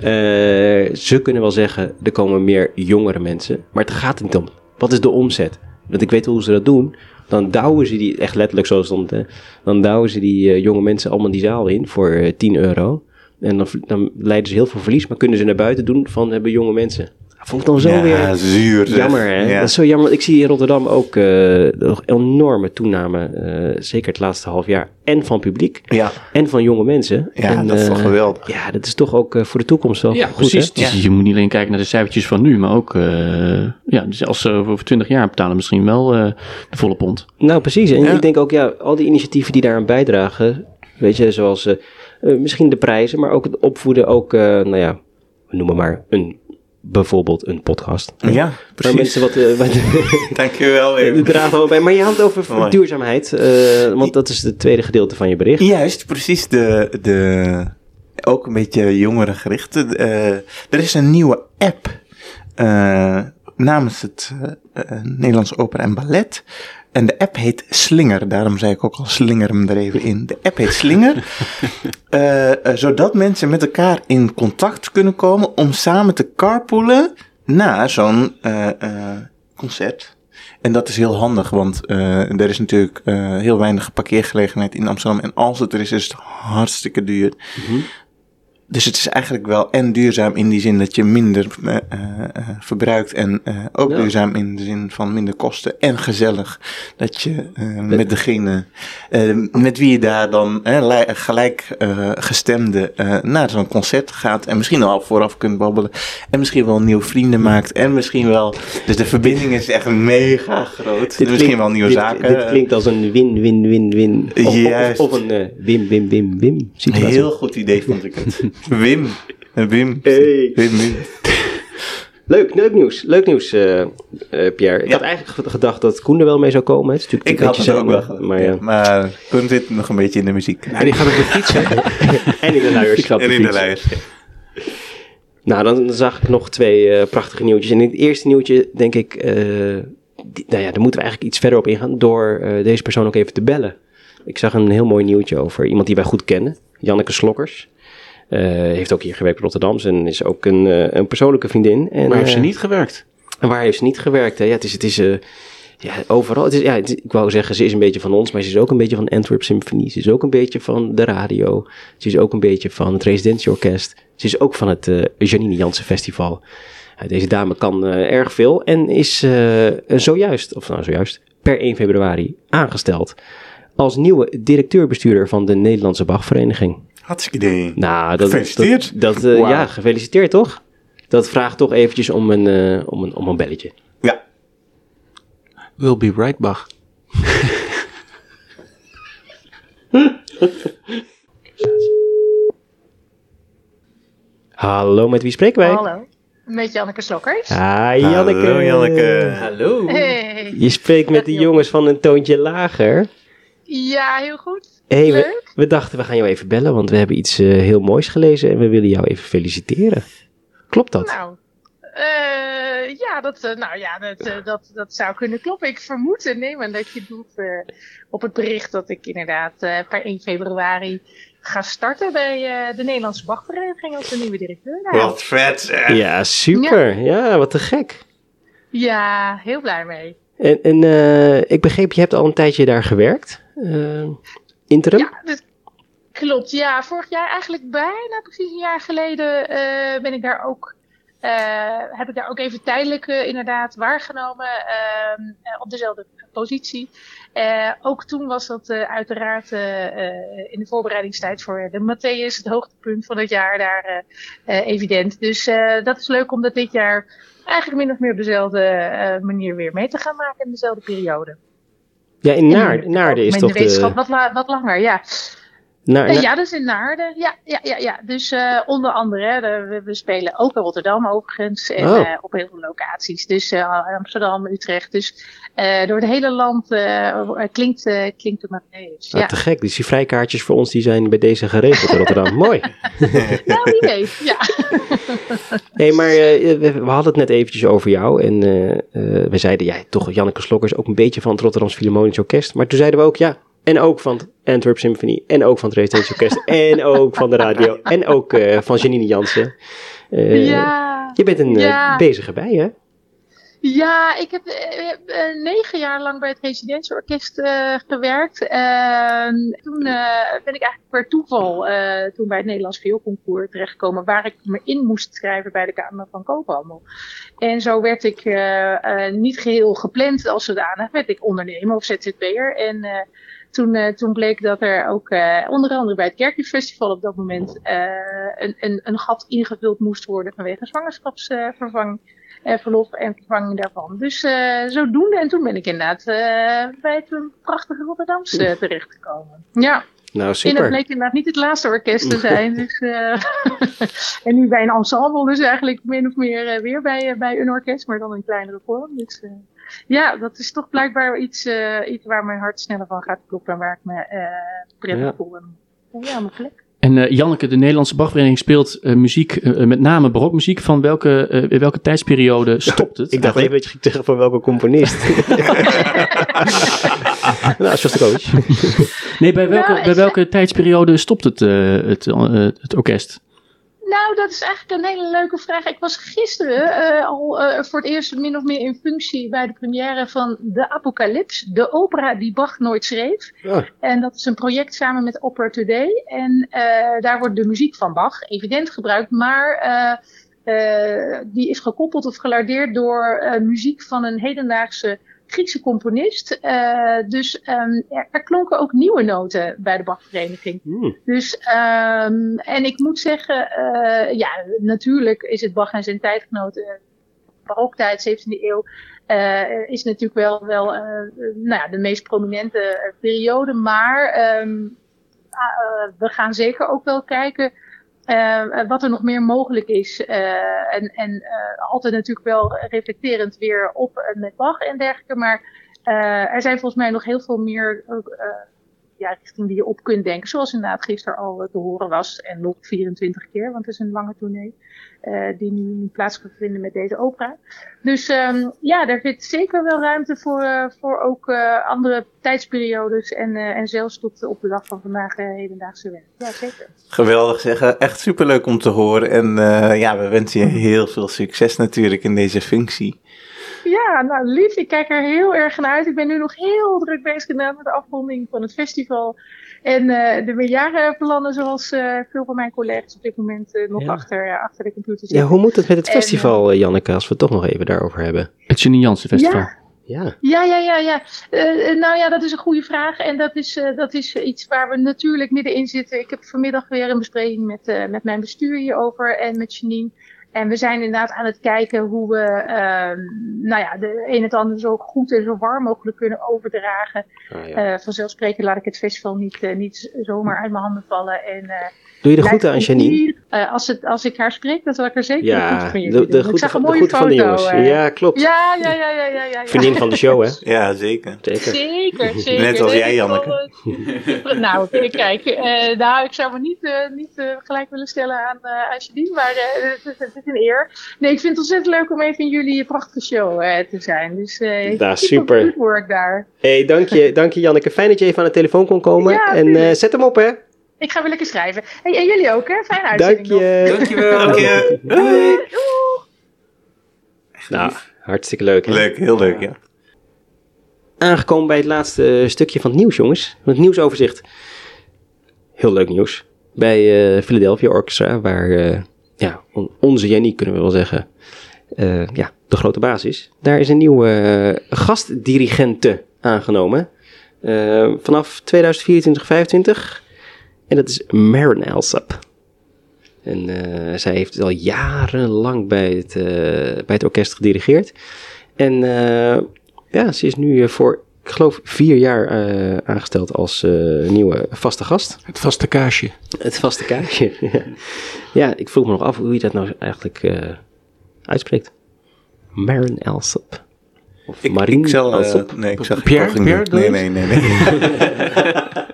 Eh, ze kunnen wel zeggen, er komen meer jongere mensen. Maar het gaat niet om. Wat is de omzet? Want ik weet hoe ze dat doen. Dan douwen ze die, echt letterlijk zo stond hè. Dan douwen ze die eh, jonge mensen allemaal die zaal in voor eh, 10 euro. En dan, dan leiden ze heel veel verlies, maar kunnen ze naar buiten doen van hebben jonge mensen. Dat vond ik dan zo ja, weer zuur. jammer, hè? Ja. Dat is zo jammer. want Ik zie in Rotterdam ook eh, nog enorme toename, eh, zeker het laatste half jaar. En van publiek, Ja, en van jonge mensen. ja en, dat is toch eh, geweldig. Ja, dat is toch ook eh, voor de toekomst wel Ja, goed, precies. hè? Dus je moet niet alleen kijken naar de cijfertjes van nu, maar ook, eh, ja, dus als ze over 20 jaar betalen misschien wel eh, de volle pond. Nou, precies. En Ja. ik denk ook, ja, al die initiatieven die daaraan bijdragen, weet je, zoals misschien de prijzen, maar ook het opvoeden, ook, eh, nou ja, we noemen maar een, bijvoorbeeld een podcast. Ja, Waar precies. mensen wat, eh, wat Dankjewel. wel bij. Maar je had het over Mooi. duurzaamheid, eh, want dat is het tweede gedeelte van je bericht. Juist, precies. De, de, ook een beetje jongerengericht. Eh er is een nieuwe app namens het Nederlandse Opera en Ballet. En de app heet Slinger. Daarom zei ik ook al slinger hem er even in. De app heet Slinger. Eh, eh, zodat mensen met elkaar in contact kunnen komen om samen te carpoolen naar zo'n eh, concert. En dat is heel handig, want er is natuurlijk heel weinig parkeergelegenheid in Amsterdam. En als het er is, is het hartstikke duur. Dus het is eigenlijk wel en duurzaam in die zin dat je minder eh, eh, eh, verbruikt. En ook Ja. duurzaam in de zin van minder kosten. En gezellig dat je met degene met wie je daar dan li- gelijk gestemde naar zo'n concert gaat. En misschien al vooraf kunt babbelen. En misschien wel nieuwe vrienden maakt. En misschien wel. Dus de verbinding is echt mega groot. Dit misschien klinkt- wel nieuwe dit, zaken. Dit klinkt als een win-win-win-win. Of, of, een win-win-win-win Een situatie. heel goed idee vond ik het. Wim. Wim. Hey. Wim, Wim. Leuk, leuk nieuws. Leuk nieuws, eh, eh, Pierre. Ik Ja. had eigenlijk ge- gedacht dat Koen er wel mee zou komen. Het is natuurlijk Ik had het ook wel. Maar ja. Maar Koen zit nog een beetje in de muziek. En die gaat op de fiets, hè? En in de luiers. En in de lijst. Nou, dan, dan zag ik nog twee eh, prachtige nieuwtjes. En in het eerste nieuwtje denk ik, die- nou ja, daar moeten we eigenlijk iets verder op ingaan door deze persoon ook even te bellen. Ik zag een heel mooi nieuwtje over iemand die wij goed kennen, Janneke Slokkers. Eh, heeft ook hier gewerkt in Rotterdam en is ook een, eh, een persoonlijke vriendin. En, Maar heeft ze eh, niet gewerkt? en waar heeft ze niet gewerkt? Hè? Ja, het is, het is ja, overal. Het is, ja, het ik wou zeggen, ze is een beetje van ons, maar ze is ook een beetje van Antwerp Symphony. Ze is ook een beetje van de radio. Ze is ook een beetje van het Residentieorkest. Ze is ook van het eh, Janine Jansen Festival. Deze dame kan erg veel en is eh, zojuist, of nou zojuist, per 1 februari aangesteld als nieuwe directeur-bestuurder van de Nederlandse Bachvereniging. Hartstikke idee. Nou, dat, Gefeliciteerd. Dat, dat, eh. Ja, gefeliciteerd toch? Dat vraagt toch eventjes om een, eh, om een, om een belletje. Ja. Will be right, Bach. Hallo, met wie spreken wij? Hallo, met Janneke Slokkers. Hi, Janneke. Hallo, Janneke. Hallo. Hey. Je spreekt met de jongens van een toontje lager. Ja, heel goed. Hey, we, dachten we gaan jou even bellen, want we hebben iets eh, heel moois gelezen en we willen jou even feliciteren. Klopt dat? Nou, eh, ja, dat, eh, nou ja dat, dat, dat zou kunnen kloppen. Ik vermoed en neem aan dat je doet eh, op het bericht dat ik inderdaad eh, per 1 februari ga starten bij eh, de Nederlandse Bachvereniging als de nieuwe directeur. daar. Wat vet. Ja, super. Ja. wat te gek. Ja, heel blij mee. En, en eh, ik begreep, je hebt al een tijdje daar gewerkt. Interim? Ja, dat klopt. Ja, vorig jaar eigenlijk bijna precies een jaar geleden eh, ben ik daar ook, eh, heb ik daar ook even tijdelijk eh, inderdaad waargenomen ehm, eh, op dezelfde positie. Ook toen was dat uiteraard in de voorbereidingstijd voor de Matthäus, het hoogtepunt van het jaar daar evident. Dus dat is leuk om dat dit jaar eigenlijk min of meer op dezelfde manier weer mee te gaan maken in dezelfde periode. Ja, in En Naarden, Naarden is toch de wetenschap wat, la- wat langer, ja. Naar, naar- ja, dus in Naarden. Ja, ja, ja, ja. Dus eh, onder andere, de- we, we spelen ook in Rotterdam overigens. En Oh. eh, op heel veel locaties. Dus eh, Amsterdam, Utrecht. Dus door het hele land klinkt, klinkt het Matthäus. Ah, Ja. te gek. Dus die vrijkaartjes voor ons die zijn bij deze geregeld in Rotterdam. Mooi. Nou, wie weet. Ja. hey, maar we, we hadden het net eventjes over jou. En we zeiden, ja, toch Janneke Slokkers ook een beetje van het Rotterdams Philharmonisch Orkest. Maar toen zeiden we ook, ja, en ook van Antwerp Symphony. En ook van het Residential Orkest. en ook van de radio. En ook eh, van Janine Jansen. Eh, ja. Je bent een eh, Ja. bezige bij, hè? Ja, ik heb negen jaar lang bij het Residentieorkest eh gewerkt. Ehm, toen ben ik eigenlijk per toeval toen bij het Nederlands Vioolconcours terechtgekomen, waar ik me in moest schrijven bij de Kamer van Koophandel. En zo werd ik niet geheel gepland als zodanig, werd ik ondernemer of ZZP'er. En toen, eh, toen bleek dat er ook eh, onder andere bij het Kerkjufestival op dat moment eh, een, een, een gat ingevuld moest worden vanwege zwangerschapsvervanging eh, verlof en vervanging daarvan. Dus eh, zodoende. En toen ben ik inderdaad bij het prachtige Rotterdamse terechtgekomen. Ja, Nou, en dat super. bleek inderdaad niet het laatste orkest te zijn. dus, en nu bij een ensemble, dus eigenlijk min of meer weer bij, bij een orkest, maar dan in kleinere vorm. Dus ja, dat is toch blijkbaar iets, eh, iets waar mijn hart sneller van gaat kloppen en waar ik me eh, prettig Ja. voel. En, ja, mijn plek. En eh, Janneke, de Nederlandse Bachvereniging speelt eh, muziek, met name barokmuziek. Van welke, eh, in welke tijdsperiode stopt het? Ik dacht even dat je ging zeggen van welke componist. nou, Shostakovich. Nee, bij welke, Nou, bij welke tijdsperiode stopt het, eh, het, eh, het orkest? Nou, dat is eigenlijk een hele leuke vraag. Ik was gisteren eh, al eh, voor het eerst min of meer in functie bij de première van De Apocalyps, de opera die Bach nooit schreef. Ah. En dat is een project samen met Opera Today. En eh, daar wordt de muziek van Bach evident gebruikt, maar die is gekoppeld of gelardeerd door muziek van een hedendaagse Griekse componist. Eh, dus ehm, er, er klonken ook nieuwe noten bij de Bachvereniging. Hmm. Dus, ehm, en ik moet zeggen, eh, ja, natuurlijk is het Bach en zijn tijdgenoot, eh, baroktijd, 17e eeuw, is natuurlijk wel, wel nou ja, de meest prominente periode. Maar ehm, we gaan zeker ook wel kijken eh, wat er nog meer mogelijk is. Eh, en en eh, altijd natuurlijk wel reflecterend weer op met Bach en dergelijke. Maar er zijn volgens mij nog heel veel meer ja, richting die je op kunt denken. Zoals inderdaad gisteren al te horen was. En nog 24 keer, want het is een lange tournee. die nu, plaats gaat vinden met deze opera. Dus um, ja, daar zit zeker wel ruimte voor, voor ook andere tijdsperiodes. En, en zelfs tot op de dag van vandaag hedendaagse werk. Ja, zeker. Geweldig zeggen. Echt superleuk om te horen. En ja, we wensen je heel veel succes natuurlijk in deze functie. Ja, nou lief, ik kijk er heel erg naar uit. Ik ben nu nog heel druk bezig met de afronding van het festival. En uh, de meerjarenplannen, zoals uh, veel van mijn collega's op dit moment uh, nog achter, achter de computer zitten. Ja, hoe moet het met het festival, Janneke, als we het toch nog even daarover hebben? Het Janine Jansen Festival. Ja. Ja, ja, ja, ja. ja. nou ja, dat is een goede vraag. En dat is, dat is iets waar we natuurlijk middenin zitten. Ik heb vanmiddag weer een bespreking met, met mijn bestuur hierover en met Janine. En we zijn inderdaad aan het kijken hoe we uh, nou ja, de een het ander zo goed en zo warm mogelijk kunnen overdragen. Ah, ja. uh, vanzelfsprekend laat ik het festival niet, uh, niet zomaar uit mijn handen vallen. En, uh, Doe je de groeten aan Janine? Uh, als, het, als ik haar spreek, dan zal ik er zeker ja, goed van je de, de, goede, van, de van de jongens. Uh, ja, klopt. Ja, ja, ja, ja, ja, ja, Vriendin van de show, hè? Ja, zeker. Zeker, zeker. zeker. Net als jij, Janneke. nou, kijk, uh, nou, ik zou me niet, uh, niet uh, gelijk willen stellen aan, uh, aan Janine, maar het, het, is een eer. Nee, ik vind het ontzettend leuk om even in jullie prachtige show te zijn. Dus uh, da, super. Goed work daar. hey, dank je, dank je Janneke. Fijn dat je even aan de telefoon kon komen. Ja, en zet hem op, hè? Ik ga weer lekker schrijven. Hey, en jullie ook, hè? Fijne uitzending Dank je. Nog. Dankjewel. Dank je. Doei. Nou, hartstikke leuk. Hè? Leuk, heel leuk, ja. Aangekomen bij het laatste stukje van het nieuws, jongens. Het nieuwsoverzicht. Heel leuk nieuws. Bij uh, Philadelphia Orchestra, waar uh, ja, on onze Jenny, kunnen we wel zeggen, uh, ja, de grote baas is. Daar is een nieuwe gastdirigente aangenomen. vanaf 2024-25. En dat is Maren Alsop. En uh, zij heeft al jarenlang bij het, uh, bij het orkest gedirigeerd. En uh, ja, ze is nu voor, ik geloof, vier jaar aangesteld als nieuwe vaste gast. Het vaste kaasje. Het vaste kaasje, ja. ja. ik vroeg me nog af hoe je dat nou eigenlijk uitspreekt. Maren Alsop. Of ik, Marine ik zal, Alsop. nee, ik zag Pierre, Pierre Nee, nee, nee. nee.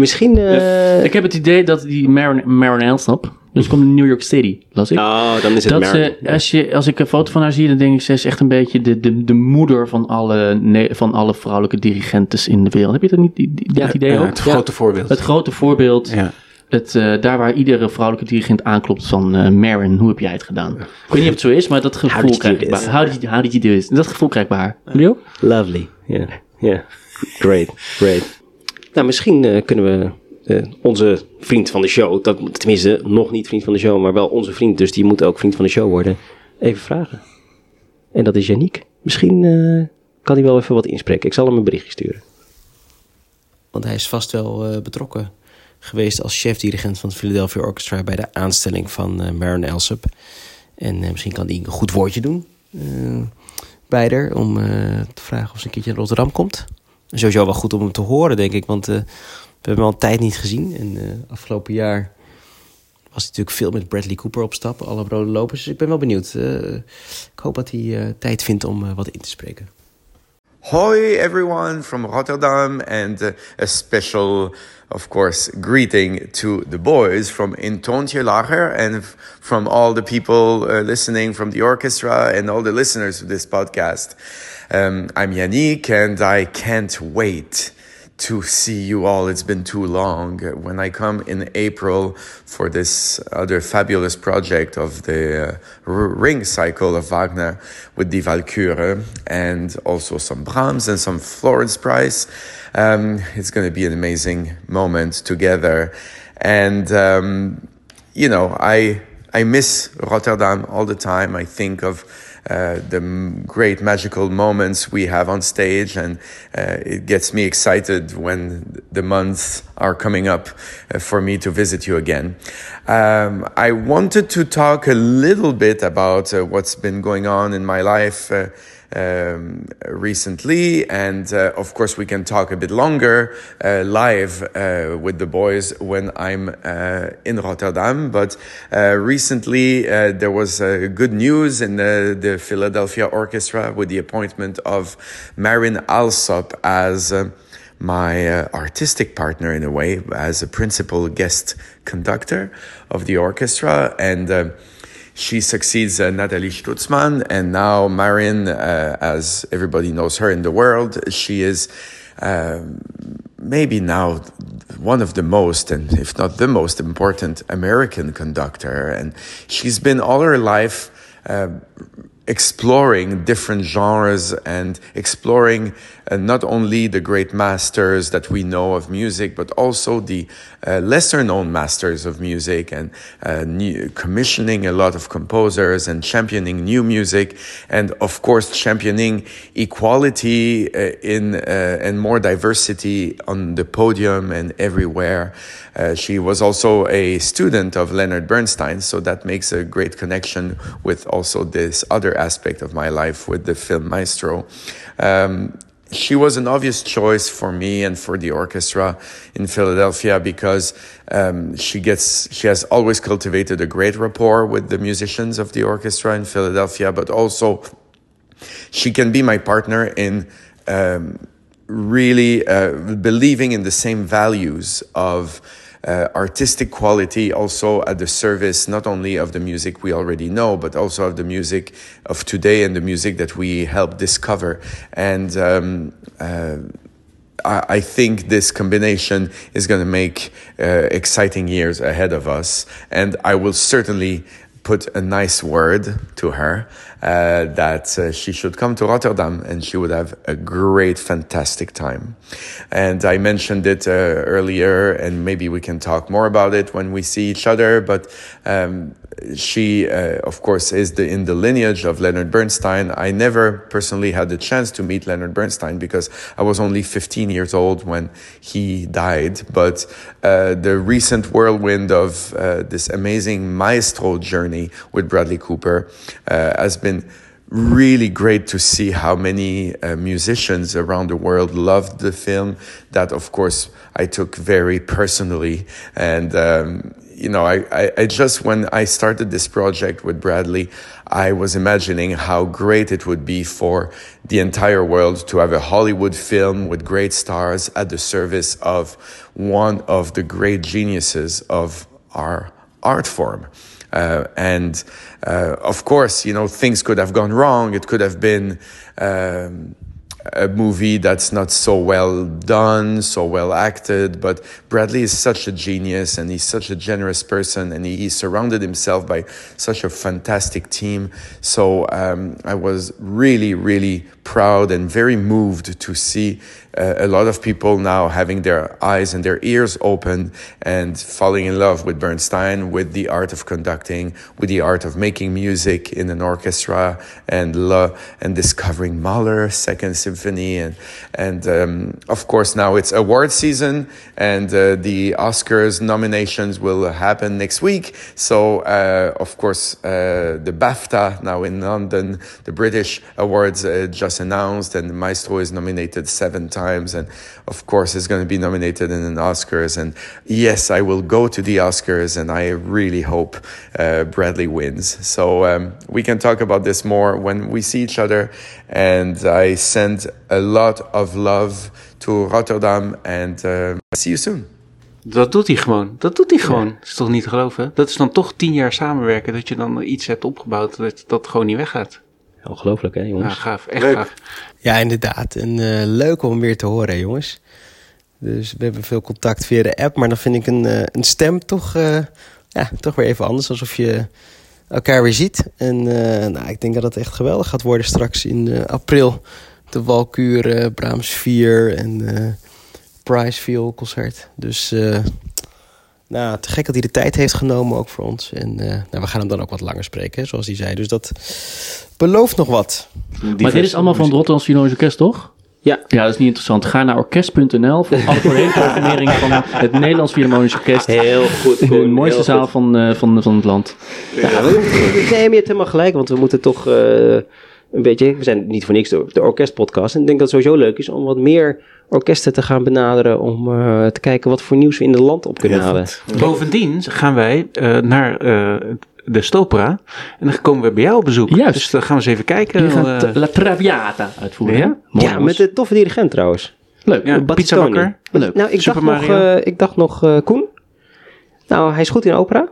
Misschien. Uh... ik heb het idee dat die Marin, Marin Elsnap. Dus komt in New York City, las ik. Oh, dan is het dat ze, als, je, als ik een foto van haar zie, dan denk ik, ze is echt een beetje de, de, de moeder van alle, nee, van alle vrouwelijke dirigentes in de wereld. Heb je dat niet, die, die, dat idee ja, ook? Het grote voorbeeld. Het grote voorbeeld. Ja. Het, uh, daar waar iedere vrouwelijke dirigent aanklopt van uh, Marin, hoe heb jij het gedaan? Ik weet niet of het zo is, maar dat gevoel krijg ik How did, you, how did you do it? Dat gevoel krijg ik bij haar. Jullie ook? Lovely, ja. Yeah. Yeah. Great, great. Nou, misschien uh, kunnen we uh, onze vriend van de show, dat, tenminste nog niet vriend van de show, maar wel onze vriend, dus die moet ook vriend van de show worden, even vragen. En dat is Yannick. Misschien uh, kan hij wel even wat inspreken. Ik zal hem een berichtje sturen. Want hij is vast wel betrokken geweest als chef-dirigent van het Philadelphia Orchestra bij de aanstelling van Maron Elsop. En misschien kan hij een goed woordje doen bij haar om te vragen of ze een keertje naar Rotterdam komt. Sowieso wel goed om hem te horen, denk ik, want we hebben hem al tijd niet gezien. En uh, afgelopen jaar was hij natuurlijk veel met Bradley Cooper op stap, alle rode lopers. Dus ik ben wel benieuwd. Uh, ik hoop dat hij tijd vindt om wat in te spreken. Hoi everyone from Rotterdam and a special, of course, greeting to the boys from Intontje Lager and from all the people listening from the orchestra and all the listeners of this podcast. Um, I'm Yannick and I can't wait to see you all. It's been too long. When I come in April for this other fabulous project of the uh, ring cycle of Wagner with the Walküre and also some Brahms and some Florence Price, um, it's going to be an amazing moment together. And, um, you know, I, I miss Rotterdam all the time. I think of the great magical moments we have on stage, and uh, it gets me excited when the months are coming up uh, for me to visit you again. Um, I wanted to talk a little bit about uh, what's been going on in my life. Um, recently. And uh, of course, we can talk a bit longer uh, live uh, with the boys when I'm uh, in Rotterdam. But uh, recently, uh, there was good news in the, the, Philadelphia Orchestra with the appointment of Marin Alsop as my uh, artistic partner in a way as a principal guest conductor of the orchestra and uh, she succeeds uh, Natalie Stutzmann and now Marin uh, as everybody knows her in the world she is um, maybe now one of the most and if not the most important American conductor. And she's been all her life uh, exploring different genres and exploring uh, not only the great masters that we know of music, but also the uh, lesser known masters of music and uh, new, commissioning a lot of composers and championing new music. And of course, championing equality uh, in uh, and more diversity on the podium and everywhere. Uh, she was also a student of Leonard Bernstein, so that makes a great connection with also this other aspect of my life with the film Maestro. Um, she was an obvious choice for me and for the orchestra in Philadelphia because um, she gets she has always cultivated a great rapport with the musicians of the orchestra in Philadelphia, but also she can be my partner in um, really uh, believing in the same values of uh, artistic quality also at the service not only of the music we already know, but also of the music of today and the music that we help discover. And um, uh, I, think this combination is going to make uh, exciting years ahead of us. And I will certainly put a nice word to her uh, that uh, she should come to Rotterdam and she would have a great, fantastic time. And I mentioned it uh, earlier, and maybe we can talk more about it when we see each other. But um, she, uh, of course, is the, in the lineage of Leonard Bernstein. I never personally had the chance to meet Leonard Bernstein because I was only 15 years old when he died. But uh, the recent whirlwind of uh, this amazing maestro journey with Bradley Cooper has been been really great to see how many uh, musicians around the world loved the film. That, of course, I took very personally. And, um, you know, I, I, I, just, when I started this project with Bradley, I was imagining how great it would be for the entire world to have a Hollywood film with great stars at the service of one of the great geniuses of our art form. Uh, and uh, of course, you know, things could have gone wrong. It could have been um, a movie that's not so well done, so well acted. But Bradley is such a genius and he's such a generous person and he, he surrounded himself by such a fantastic team. So um, I was really, really proud and very moved to see uh, a lot of people now having their eyes and their ears open and falling in love with Bernstein, with the art of conducting, with the art of making music in an orchestra, and lo- and discovering Mahler Second Symphony, and and um, of course now it's award season, and uh, the Oscars nominations will happen next week. So uh, of course uh, the BAFTA now in London, the British awards uh, just announced, and Maestro is nominated seven times and of course, is going to be nominated in an Oscars. And yes, I will go to the Oscars, and I really hope uh, Bradley wins. So um, we can talk about this more when we see each other. And I send a lot of love to Rotterdam, and uh, see you soon. Dat doet hij gewoon. Dat doet hij gewoon. Dat is toch niet te geloven? Dat is dan toch tien jaar samenwerken. Dat je dan iets hebt opgebouwd dat dat gewoon niet weggaat. Ongelooflijk hè jongens. Ja, gaaf. Echt gaaf. Ja, inderdaad. En uh, leuk om weer te horen, jongens. Dus we hebben veel contact via de app, maar dan vind ik een, uh, een stem toch, uh, ja, toch weer even anders. Alsof je elkaar weer ziet. En nou, ik denk dat het echt geweldig gaat worden straks in april. De Walkuur, Brahms 4 en Price Viool concert. Dus nou, te gek dat hij de tijd heeft genomen ook voor ons. En nou, we gaan hem dan ook wat langer spreken, zoals hij zei. Dus dat belooft nog wat. Maar dit is allemaal van het Rotterdam Philharmonisch Orkest, toch? Ja. Ja, dat is niet interessant. Ga naar orkest.nl voor alle programmering van het Nederlands Philharmonisch Orkest. Heel goed. De mooiste zaal van, uh, van, van het land. Ja, we, nee, je hebt helemaal gelijk, want we moeten toch... Uh, een beetje, we zijn niet voor niks de, de orkestpodcast. En ik denk dat het sowieso leuk is om wat meer orkesten te gaan benaderen. Om eh, te kijken wat voor nieuws we in het land op kunnen halen. Bovendien gaan wij eh, naar eh, de Stopera. En dan komen we bij jou op bezoek. Juist. Dus dan gaan we eens even kijken. Die gaat eh, La Traviata uitvoeren. Ja? met de toffe dirigent trouwens. Leuk. ja, pizzabakker. Leuk. Nou, ik Super dacht, nog, eh, ik dacht nog, eh, Koen. Nou, hij is goed in opera.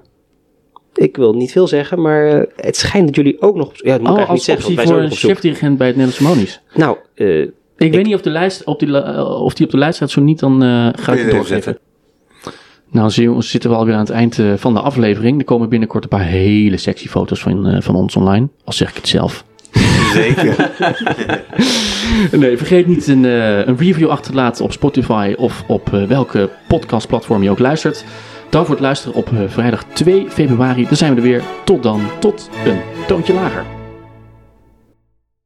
Ik wil niet veel zeggen, maar eh, het schijnt dat jullie ook nog... Ja, dat moet ik Oh, eigenlijk niet als zeggen, optie wij voor een nog op zoek. chefdirigent bij het Nederlandse Monies. Nou, eh, Ik, weet niet of, de lijst, op die, eh, of die op de lijst staat. Zo niet, dan eh, ga ik je het doorgeven. Nou, zitten we alweer aan het eind eh, van de aflevering. Er komen binnenkort een paar hele sexy foto's van, eh, van ons online. Al zeg ik het zelf. Zeker. Nee, vergeet niet een, eh, een review achter te laten op Spotify of op welke podcastplatform je ook luistert. Dank voor het luisteren op vrijdag 2 februari. Dan zijn we er weer. Tot dan. Tot een toontje lager.